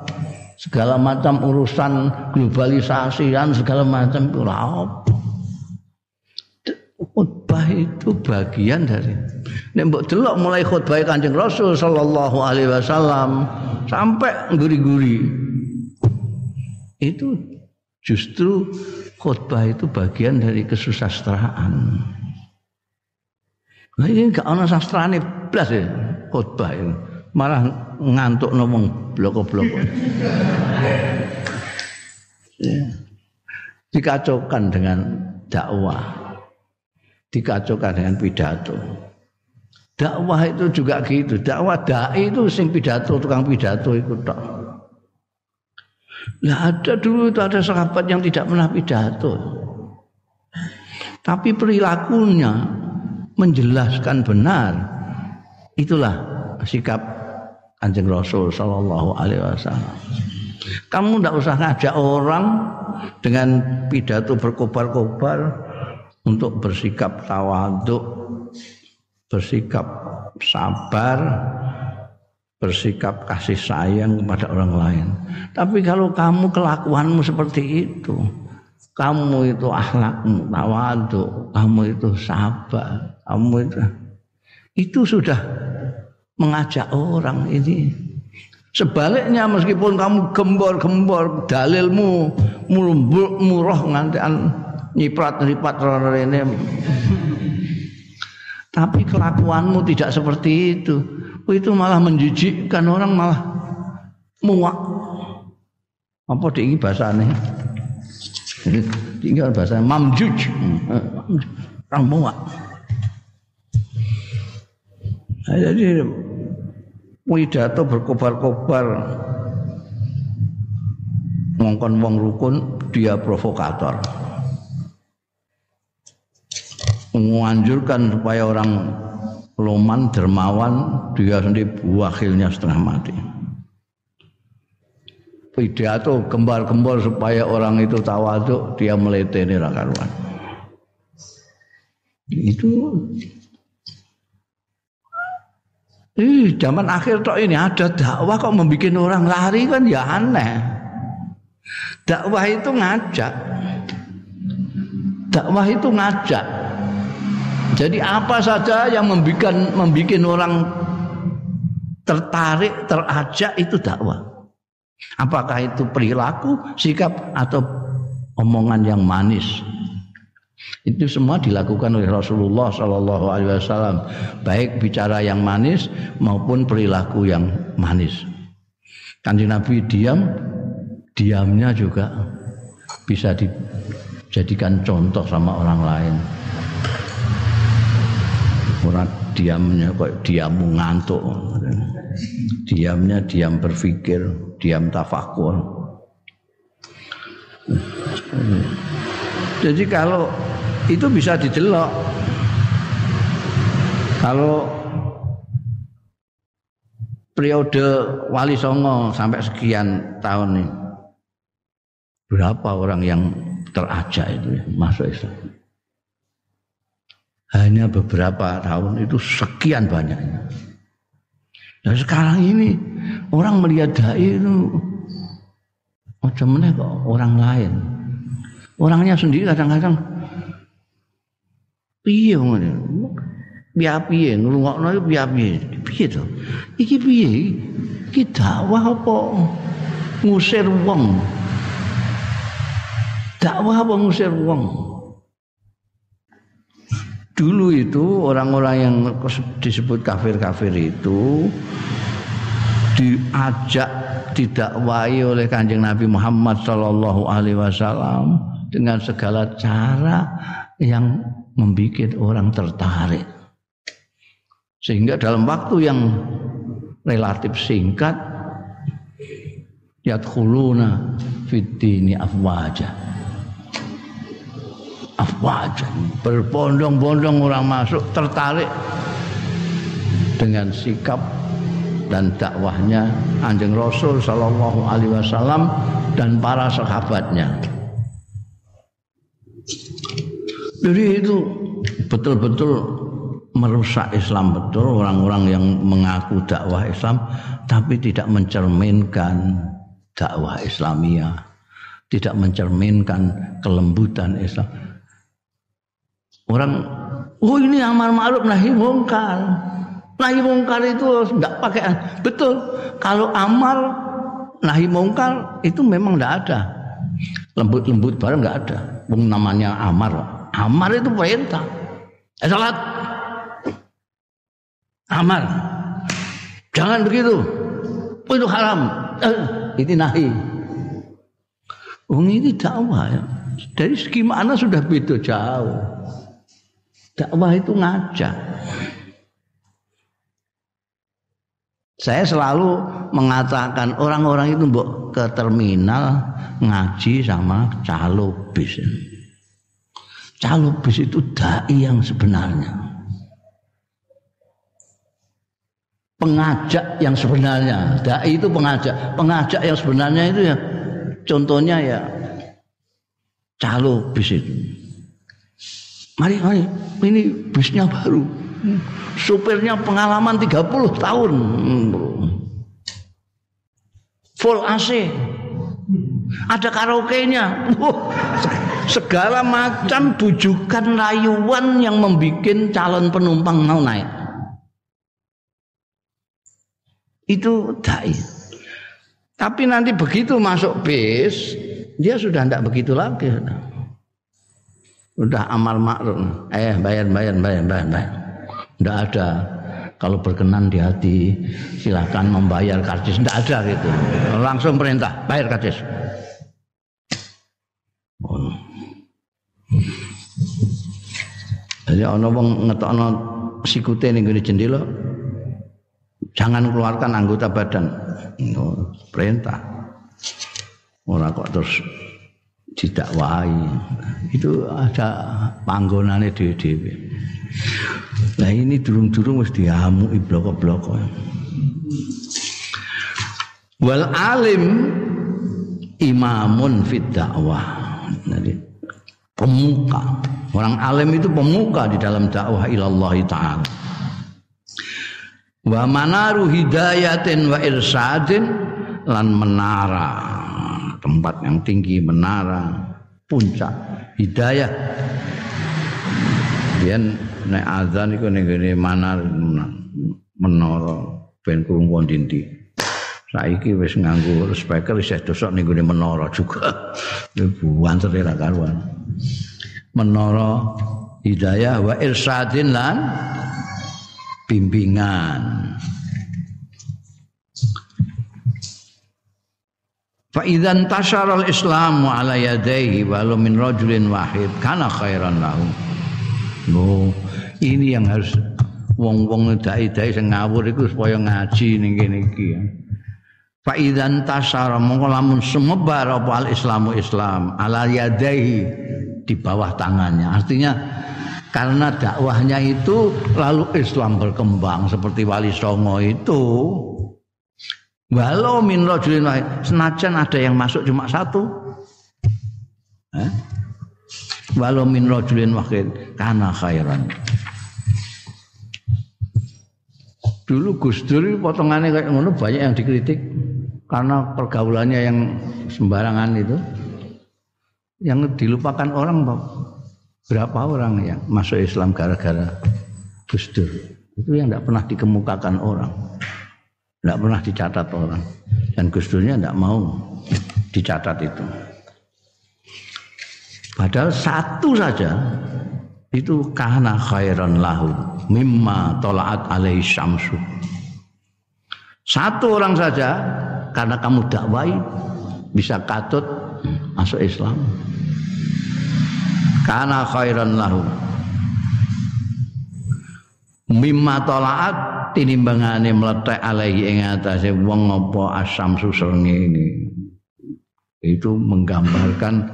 segala macam urusan globalisasi dan segala macam itu khutbah itu bagian dari nek mbok delok mulai khutbah Kanjeng Rasul sallallahu alaihi wasallam sampai guri-guri itu justru khutbah itu bagian dari kesusastraan. Nah ini gak ana sastrane blas ya khutbah itu. Malah ngantuk ngomong bloko-bloko. ya. Dikacaukan dengan dakwah. Dikacaukan dengan pidato. Dakwah itu juga gitu. Dakwah dai itu sing pidato, tukang pidato itu tok. Lah ada dulu itu ada sahabat yang tidak pernah pidato. Tapi perilakunya menjelaskan benar. Itulah sikap Kanjeng Rasul sallallahu alaihi wasallam. Kamu tidak usah ngajak orang dengan pidato berkobar-kobar untuk bersikap tawaduk, bersikap sabar, bersikap kasih sayang kepada orang lain. Tapi kalau kamu kelakuanmu seperti itu, kamu itu akhlakmu tawaduk, kamu itu sabar, kamu itu itu sudah mengajak orang ini. Sebaliknya meskipun kamu gembor-gembor dalilmu mulumbuk murah ngantian nyiprat-nyiprat ini. Tapi kelakuanmu tidak seperti itu. Itu malah menjijikkan orang malah muak. Apa di bahasanya? Tinggal bahasa mamjuj. Orang muak. Nah, jadi pidato berkobar-kobar. Ngongkon wong rukun dia provokator. Menganjurkan supaya orang loman dermawan dia sendiri wakilnya setengah mati. Pidato gembar-gembor supaya orang itu tawaduk dia meleteni rakaruan itu Ih, zaman akhir tok ini ada dakwah kok membuat orang lari kan ya aneh. Dakwah itu ngajak. Dakwah itu ngajak. Jadi apa saja yang membuat membuat orang tertarik, terajak itu dakwah. Apakah itu perilaku, sikap atau omongan yang manis. Itu semua dilakukan oleh Rasulullah Shallallahu Alaihi Wasallam, baik bicara yang manis maupun perilaku yang manis. Kanjeng Nabi diam, diamnya juga bisa dijadikan contoh sama orang lain. Orang diamnya kok diam ngantuk, diamnya diam berpikir, diam tafakur. Jadi kalau itu bisa didelok. Kalau periode Wali Songo sampai sekian tahun ini berapa orang yang terajak itu ya, masuk Islam? Hanya beberapa tahun itu sekian banyaknya. Dan sekarang ini orang melihat dai itu macam mana kok orang lain. Orangnya sendiri kadang-kadang piye ngene. Piye piye ngrungokno iku piye piye. Piye to? Iki piye? Iki dakwah apa ngusir wong? Dakwah apa ngusir wong? Dulu itu orang-orang yang disebut kafir-kafir itu diajak didakwai oleh Kanjeng Nabi Muhammad sallallahu alaihi wasallam dengan segala cara yang membuat orang tertarik. Sehingga dalam waktu yang relatif singkat yadkhuluna fid afwaja. Afwaja, berbondong-bondong orang masuk tertarik dengan sikap dan dakwahnya Anjing Rasul sallallahu alaihi wasallam dan para sahabatnya. Jadi itu betul-betul merusak Islam betul orang-orang yang mengaku dakwah Islam tapi tidak mencerminkan dakwah Islamia, tidak mencerminkan kelembutan Islam. Orang oh ini amar ma'ruf nahi mungkar. Nahi mungkar itu tidak pakai betul. Kalau amar nahi mungkar itu memang tidak ada. Lembut-lembut barang nggak ada. Wong namanya amar. Amar itu perintah. Eh, salat. Amar. Jangan begitu. Oh, itu haram. Eh, itu nahi. Oh, ini dakwah ya. Dari segi mana sudah beda jauh. Dakwah itu ngajak. Saya selalu mengatakan orang-orang itu mbok ke terminal ngaji sama calo bis. Calo bis itu dai yang sebenarnya. Pengajak yang sebenarnya, dai itu pengajak. Pengajak yang sebenarnya itu ya contohnya ya calo bis itu. Mari, mari, ini bisnya baru. Supirnya pengalaman 30 tahun. Full AC. Ada karaoke-nya. Segala macam bujukan rayuan yang membuat calon penumpang mau naik. Itu dai. Tapi nanti begitu masuk bis, dia sudah tidak begitu lagi. Sudah amal makruf. Eh bayar bayar bayar bayar bayar. Tidak ada. Kalau berkenan di hati silakan membayar karcis. Tidak ada gitu. Langsung perintah bayar karcis. Jadi ana wong ngetokno sikute ning gone jendela jangan keluarkan anggota badan. Oh, perintah. Ora kok terus didakwahi. Itu ada panggonane dhewe-dhewe. Nah ini durung-durung wis diamuki bloko-bloko. Wal alim imamun fid dakwah. Jadi pemuka. Orang alim itu pemuka di dalam dakwah ilallah taala. Wa manaru hidayatin wa irsadin lan menara tempat yang tinggi menara puncak hidayah Biyen nek azan iku ning ngene manar menara ben krungu dinti. Saiki wis nganggo speaker isih dosok ning ngene menara juga. Buanter ra karuan. Menara hidayah wa irsadin lan bimbingan. Fa idzan tasharal islamu ala yadayhi walau min rajulin wahid kana khairan lahu. No, ini yang harus wong-wong dai-dai sing ngawur iku supaya ngaji ning kene iki. Fa idzan tasara mongko lamun semebar apa al islamu islam ala yadaihi di bawah tangannya. Artinya karena dakwahnya itu lalu Islam berkembang seperti Wali Songo itu. Walau min rajulin senajan ada yang masuk cuma satu. Eh? walau min rajulin wahid kana khairan dulu Gus Dur potongannya kayak ngono banyak yang dikritik karena pergaulannya yang sembarangan itu. Yang dilupakan orang berapa orang yang masuk Islam gara-gara Gus Dur? Itu yang tidak pernah dikemukakan orang tidak pernah dicatat orang. Dan Gus Durnya tidak mau dicatat itu. Padahal satu saja itu karena khairan lahu mimma tolaat alaihi syamsu. Satu orang saja karena kamu dakwai bisa katut masuk Islam. Karena khairan lahu mimma tolaat tinimbangane meletek alaihi ing atase wong apa asyamsu srengenge itu menggambarkan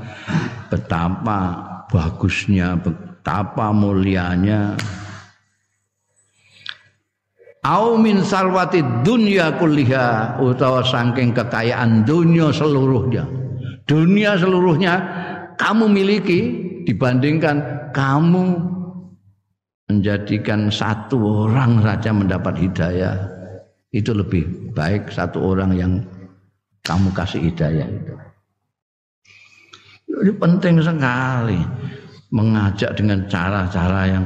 betapa bagusnya, betapa mulianya Au min sarwati dunya kulliha utawa saking kekayaan dunia seluruhnya. Dunia seluruhnya kamu miliki dibandingkan kamu menjadikan satu orang saja mendapat hidayah itu lebih baik satu orang yang kamu kasih hidayah itu. Ini penting sekali mengajak dengan cara-cara yang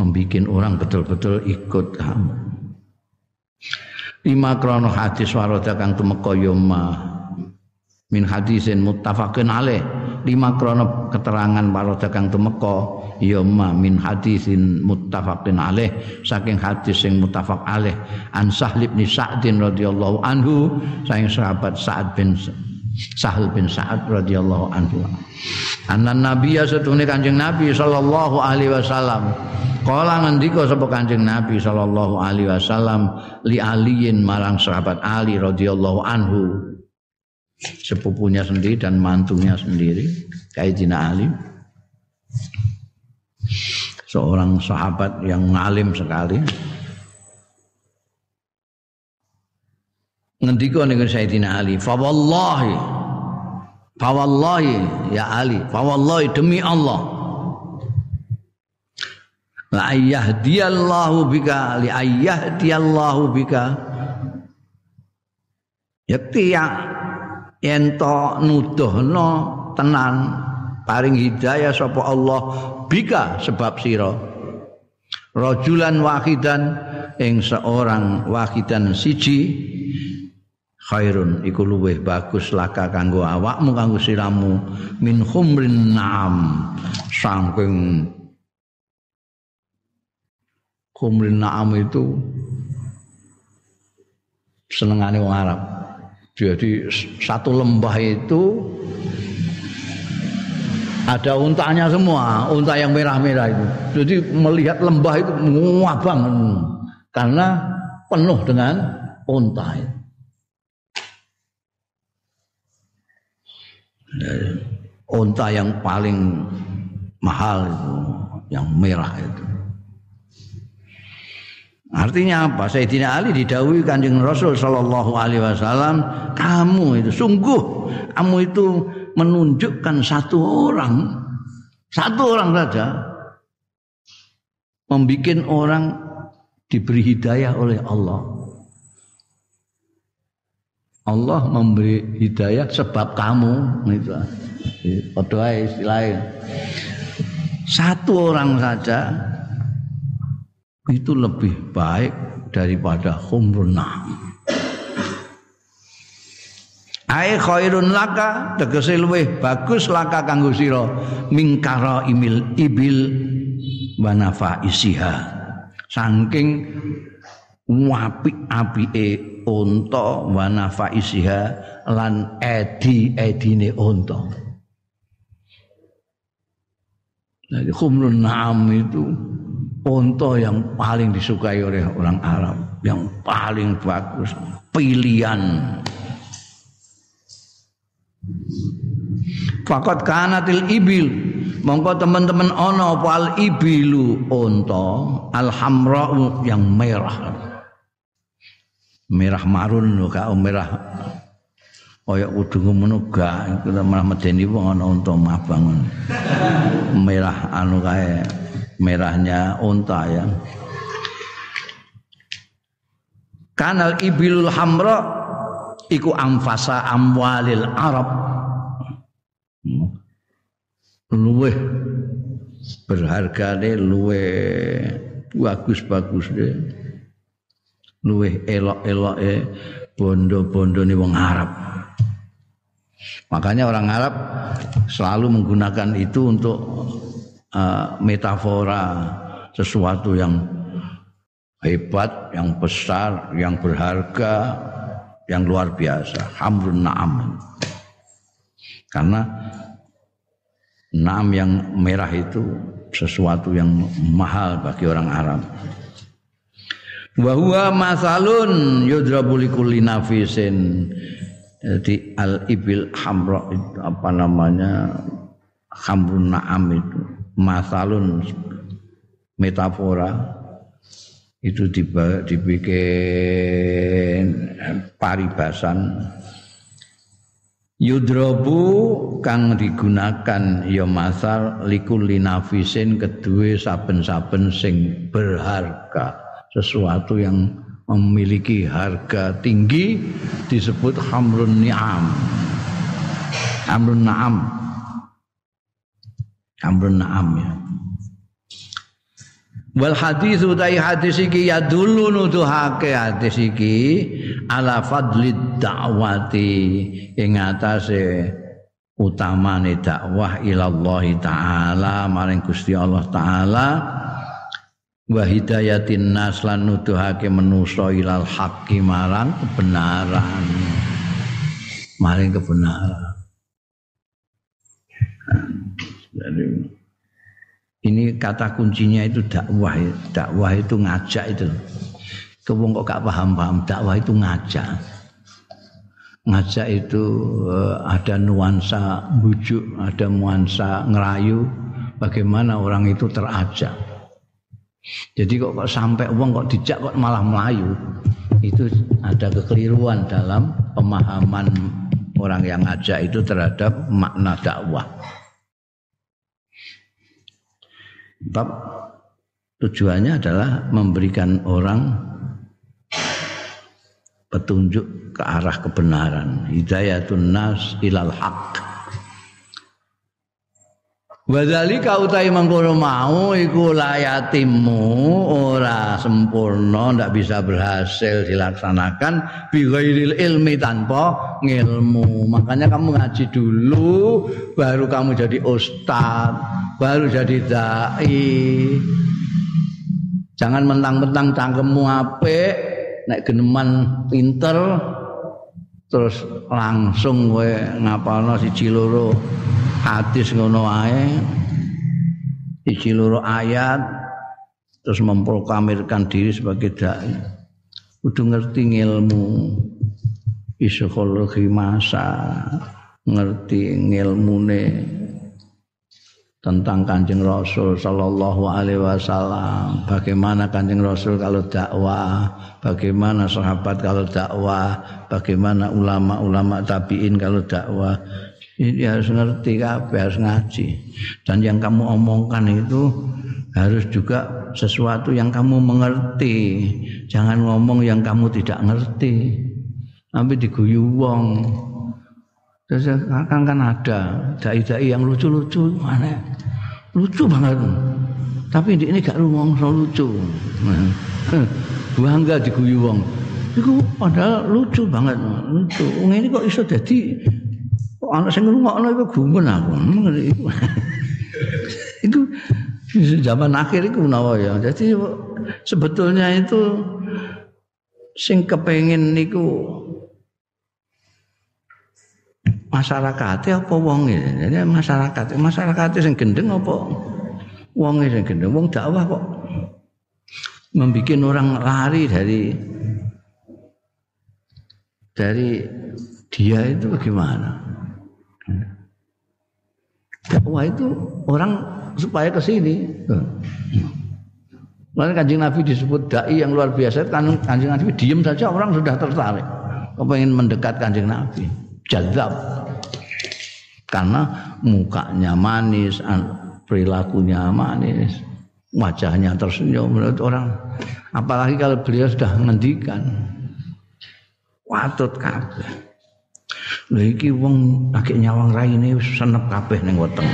membuat orang betul-betul ikut kamu. Lima krono hadis waroda kang tumeka yoma min hadisin muttafaqin alaih. Lima krono keterangan waroda kang tumeka yoma min hadisin muttafaqin alaih saking hadis sing muttafaq alaih an Sahl bin Sa'din radhiyallahu anhu saking sahabat Sa'ad bin Sahal bin Sa'ad radhiyallahu anhu. Anan Nabi ya setune Kanjeng Nabi sallallahu alaihi wasallam. Kala ngendika sapa Kanjeng Nabi sallallahu alaihi wasallam li aliin marang sahabat Ali radhiyallahu anhu. Sepupunya sendiri dan mantunya sendiri, Kaidina Ali. Seorang sahabat yang ngalim sekali. Ngendika ning Sayyidina Ali fa wallahi fa wallahi ya Ali fa wallahi demi Allah. La ayyahdiyallahu bika li ayyahdiyallahu bika. Yakti ya ento nuduhno tenan paring hidayah sapa Allah bika sebab sira. Rajulan wahidan ing seorang wahidan siji khairun iku luweh bagus laka kanggo awakmu kanggo siramu min khumrin naam saking khumrin naam itu senengane wong Arab jadi satu lembah itu ada untanya semua, unta yang merah-merah itu. Jadi melihat lembah itu muabang karena penuh dengan unta itu. Unta yang paling mahal itu yang merah itu. Artinya apa? Sayyidina Ali didawui Kanjeng Rasul sallallahu alaihi wasallam, kamu itu sungguh kamu itu menunjukkan satu orang satu orang saja membuat orang diberi hidayah oleh Allah. Allah memberi hidayah sebab kamu itu. Padha istilahnya. Satu orang saja itu lebih baik daripada humrun. Ai khairun laka tegese luwih bagus laka kanggo sira mingkara imil ibil wa isiha. Saking apik-apike unta wa isiha lan edi-edine unta. Jadi khumrun na'am itu unta yang paling disukai oleh orang Arab, yang paling bagus, pilihan. Fakot kanatil ibil mongko teman-teman ono pal ibilu unta alhamra yang merah. Merah marun lho gak merah. Kaya kudu ngono gak malah medeni wong ana unta mabang. Merah anu kae merahnya unta ya. Kanal ibilul hamra iku amfasa amwalil Arab. Luweh. Berharga deh luweh. Bagus-bagus deh luweh elok-elok eh bondo-bondo nih wong Arab. Makanya orang Arab selalu menggunakan itu untuk uh, metafora sesuatu yang hebat, yang besar, yang berharga, yang luar biasa. Hamrun na'am. Karena naam yang merah itu sesuatu yang mahal bagi orang Arab wa huwa masalun yudrabu likulli nafisin. Jadi al ibil hamra apa namanya hamrun na'am itu. Masalun metafora. Itu dibikin paribasan. Yudrobu kang digunakan ya masal likulli nafisin kedua saben-saben sing berharga sesuatu yang memiliki harga tinggi disebut hamrun ni'am. Hamrun na'am hamrun na'am ya. Wal hadis utai hadis iki ya dulu nuduhake hadis iki ala fadlid dakwati ing atase utamane dakwah ilallah taala maring Gusti Allah taala wa hidayatin nas lan nuduhake manusa ilal haqqi marang kebenaran maring kebenaran jadi ini kata kuncinya itu dakwah. Dakwah itu ngajak itu. Kewong kok gak paham-paham dakwah itu ngajak. Ngajak itu uh, ada nuansa bujuk, ada nuansa ngerayu bagaimana orang itu terajak. Jadi kok, kok sampai uang kok dijak kok malah melayu. Itu ada kekeliruan dalam pemahaman orang yang ngajak itu terhadap makna dakwah. Bab tujuannya adalah memberikan orang petunjuk ke arah kebenaran. Hidayatun nas ilal haq. Wadzalika utai mangkono mau iku layatimu ora sempurna ndak bisa berhasil dilaksanakan bi ilmi tanpa ngilmu. Makanya kamu ngaji dulu baru kamu jadi ustaz, baru jadi dai. Jangan mentang-mentang cangkemmu apik nek geneman pinter terus langsung kowe ngapalno siji loro hadis ngono ae siji loro ayat terus memproklamirkan diri sebagai dai kudu ngerti ilmu psikologi masa ngerti ilmune tentang Kanjeng Rasul sallallahu alaihi wasallam, bagaimana Kanjeng Rasul kalau dakwah, bagaimana sahabat kalau dakwah, bagaimana ulama-ulama tabi'in kalau dakwah. Ini harus ngerti kabeh, harus ngaji. Dan yang kamu omongkan itu harus juga sesuatu yang kamu mengerti. Jangan ngomong yang kamu tidak ngerti. Sampai diguyu wong. Terus kan kan ada dai-dai yang lucu-lucu mana? Lucu banget. Tapi ini gak rumong lucu. Bangga diguyu wong. Iku padahal lucu banget, lucu. Ini kok iso kok ana sing ngrungokno iku gumun aku. itu zaman akhir itu menawa ya. Jadi sebetulnya itu sing kepengin niku masyarakat apa wong Jadi masyarakat, masyarakat sing gendeng apa wong sing gendeng. Wong dakwah kok membuat orang lari dari dari dia itu bagaimana? Dakwah itu orang supaya ke sini. Lalu kanjeng Nabi disebut dai yang luar biasa, kan kanjeng Nabi diem saja orang sudah tertarik, kepengen mendekat kanjeng Nabi, jazab karena mukanya manis, perilakunya manis, wajahnya tersenyum menurut orang. Apalagi kalau beliau sudah menghentikan, watut kabeh. Lha iki wong akeh nyawang raine wis senep kabeh ning weteng.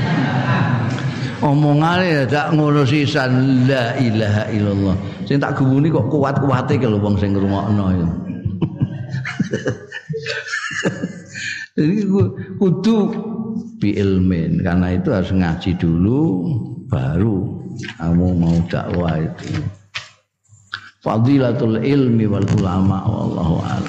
Omongane ya tak ngono sisan la ilaha illallah. Sing tak gumuni kok kuat-kuate kalau wong sing ngrungokno itu. Jadi kudu bi ilmin karena itu harus ngaji dulu baru kamu mau dakwah itu fadilatul ilmi wal ulama wallahu a'lam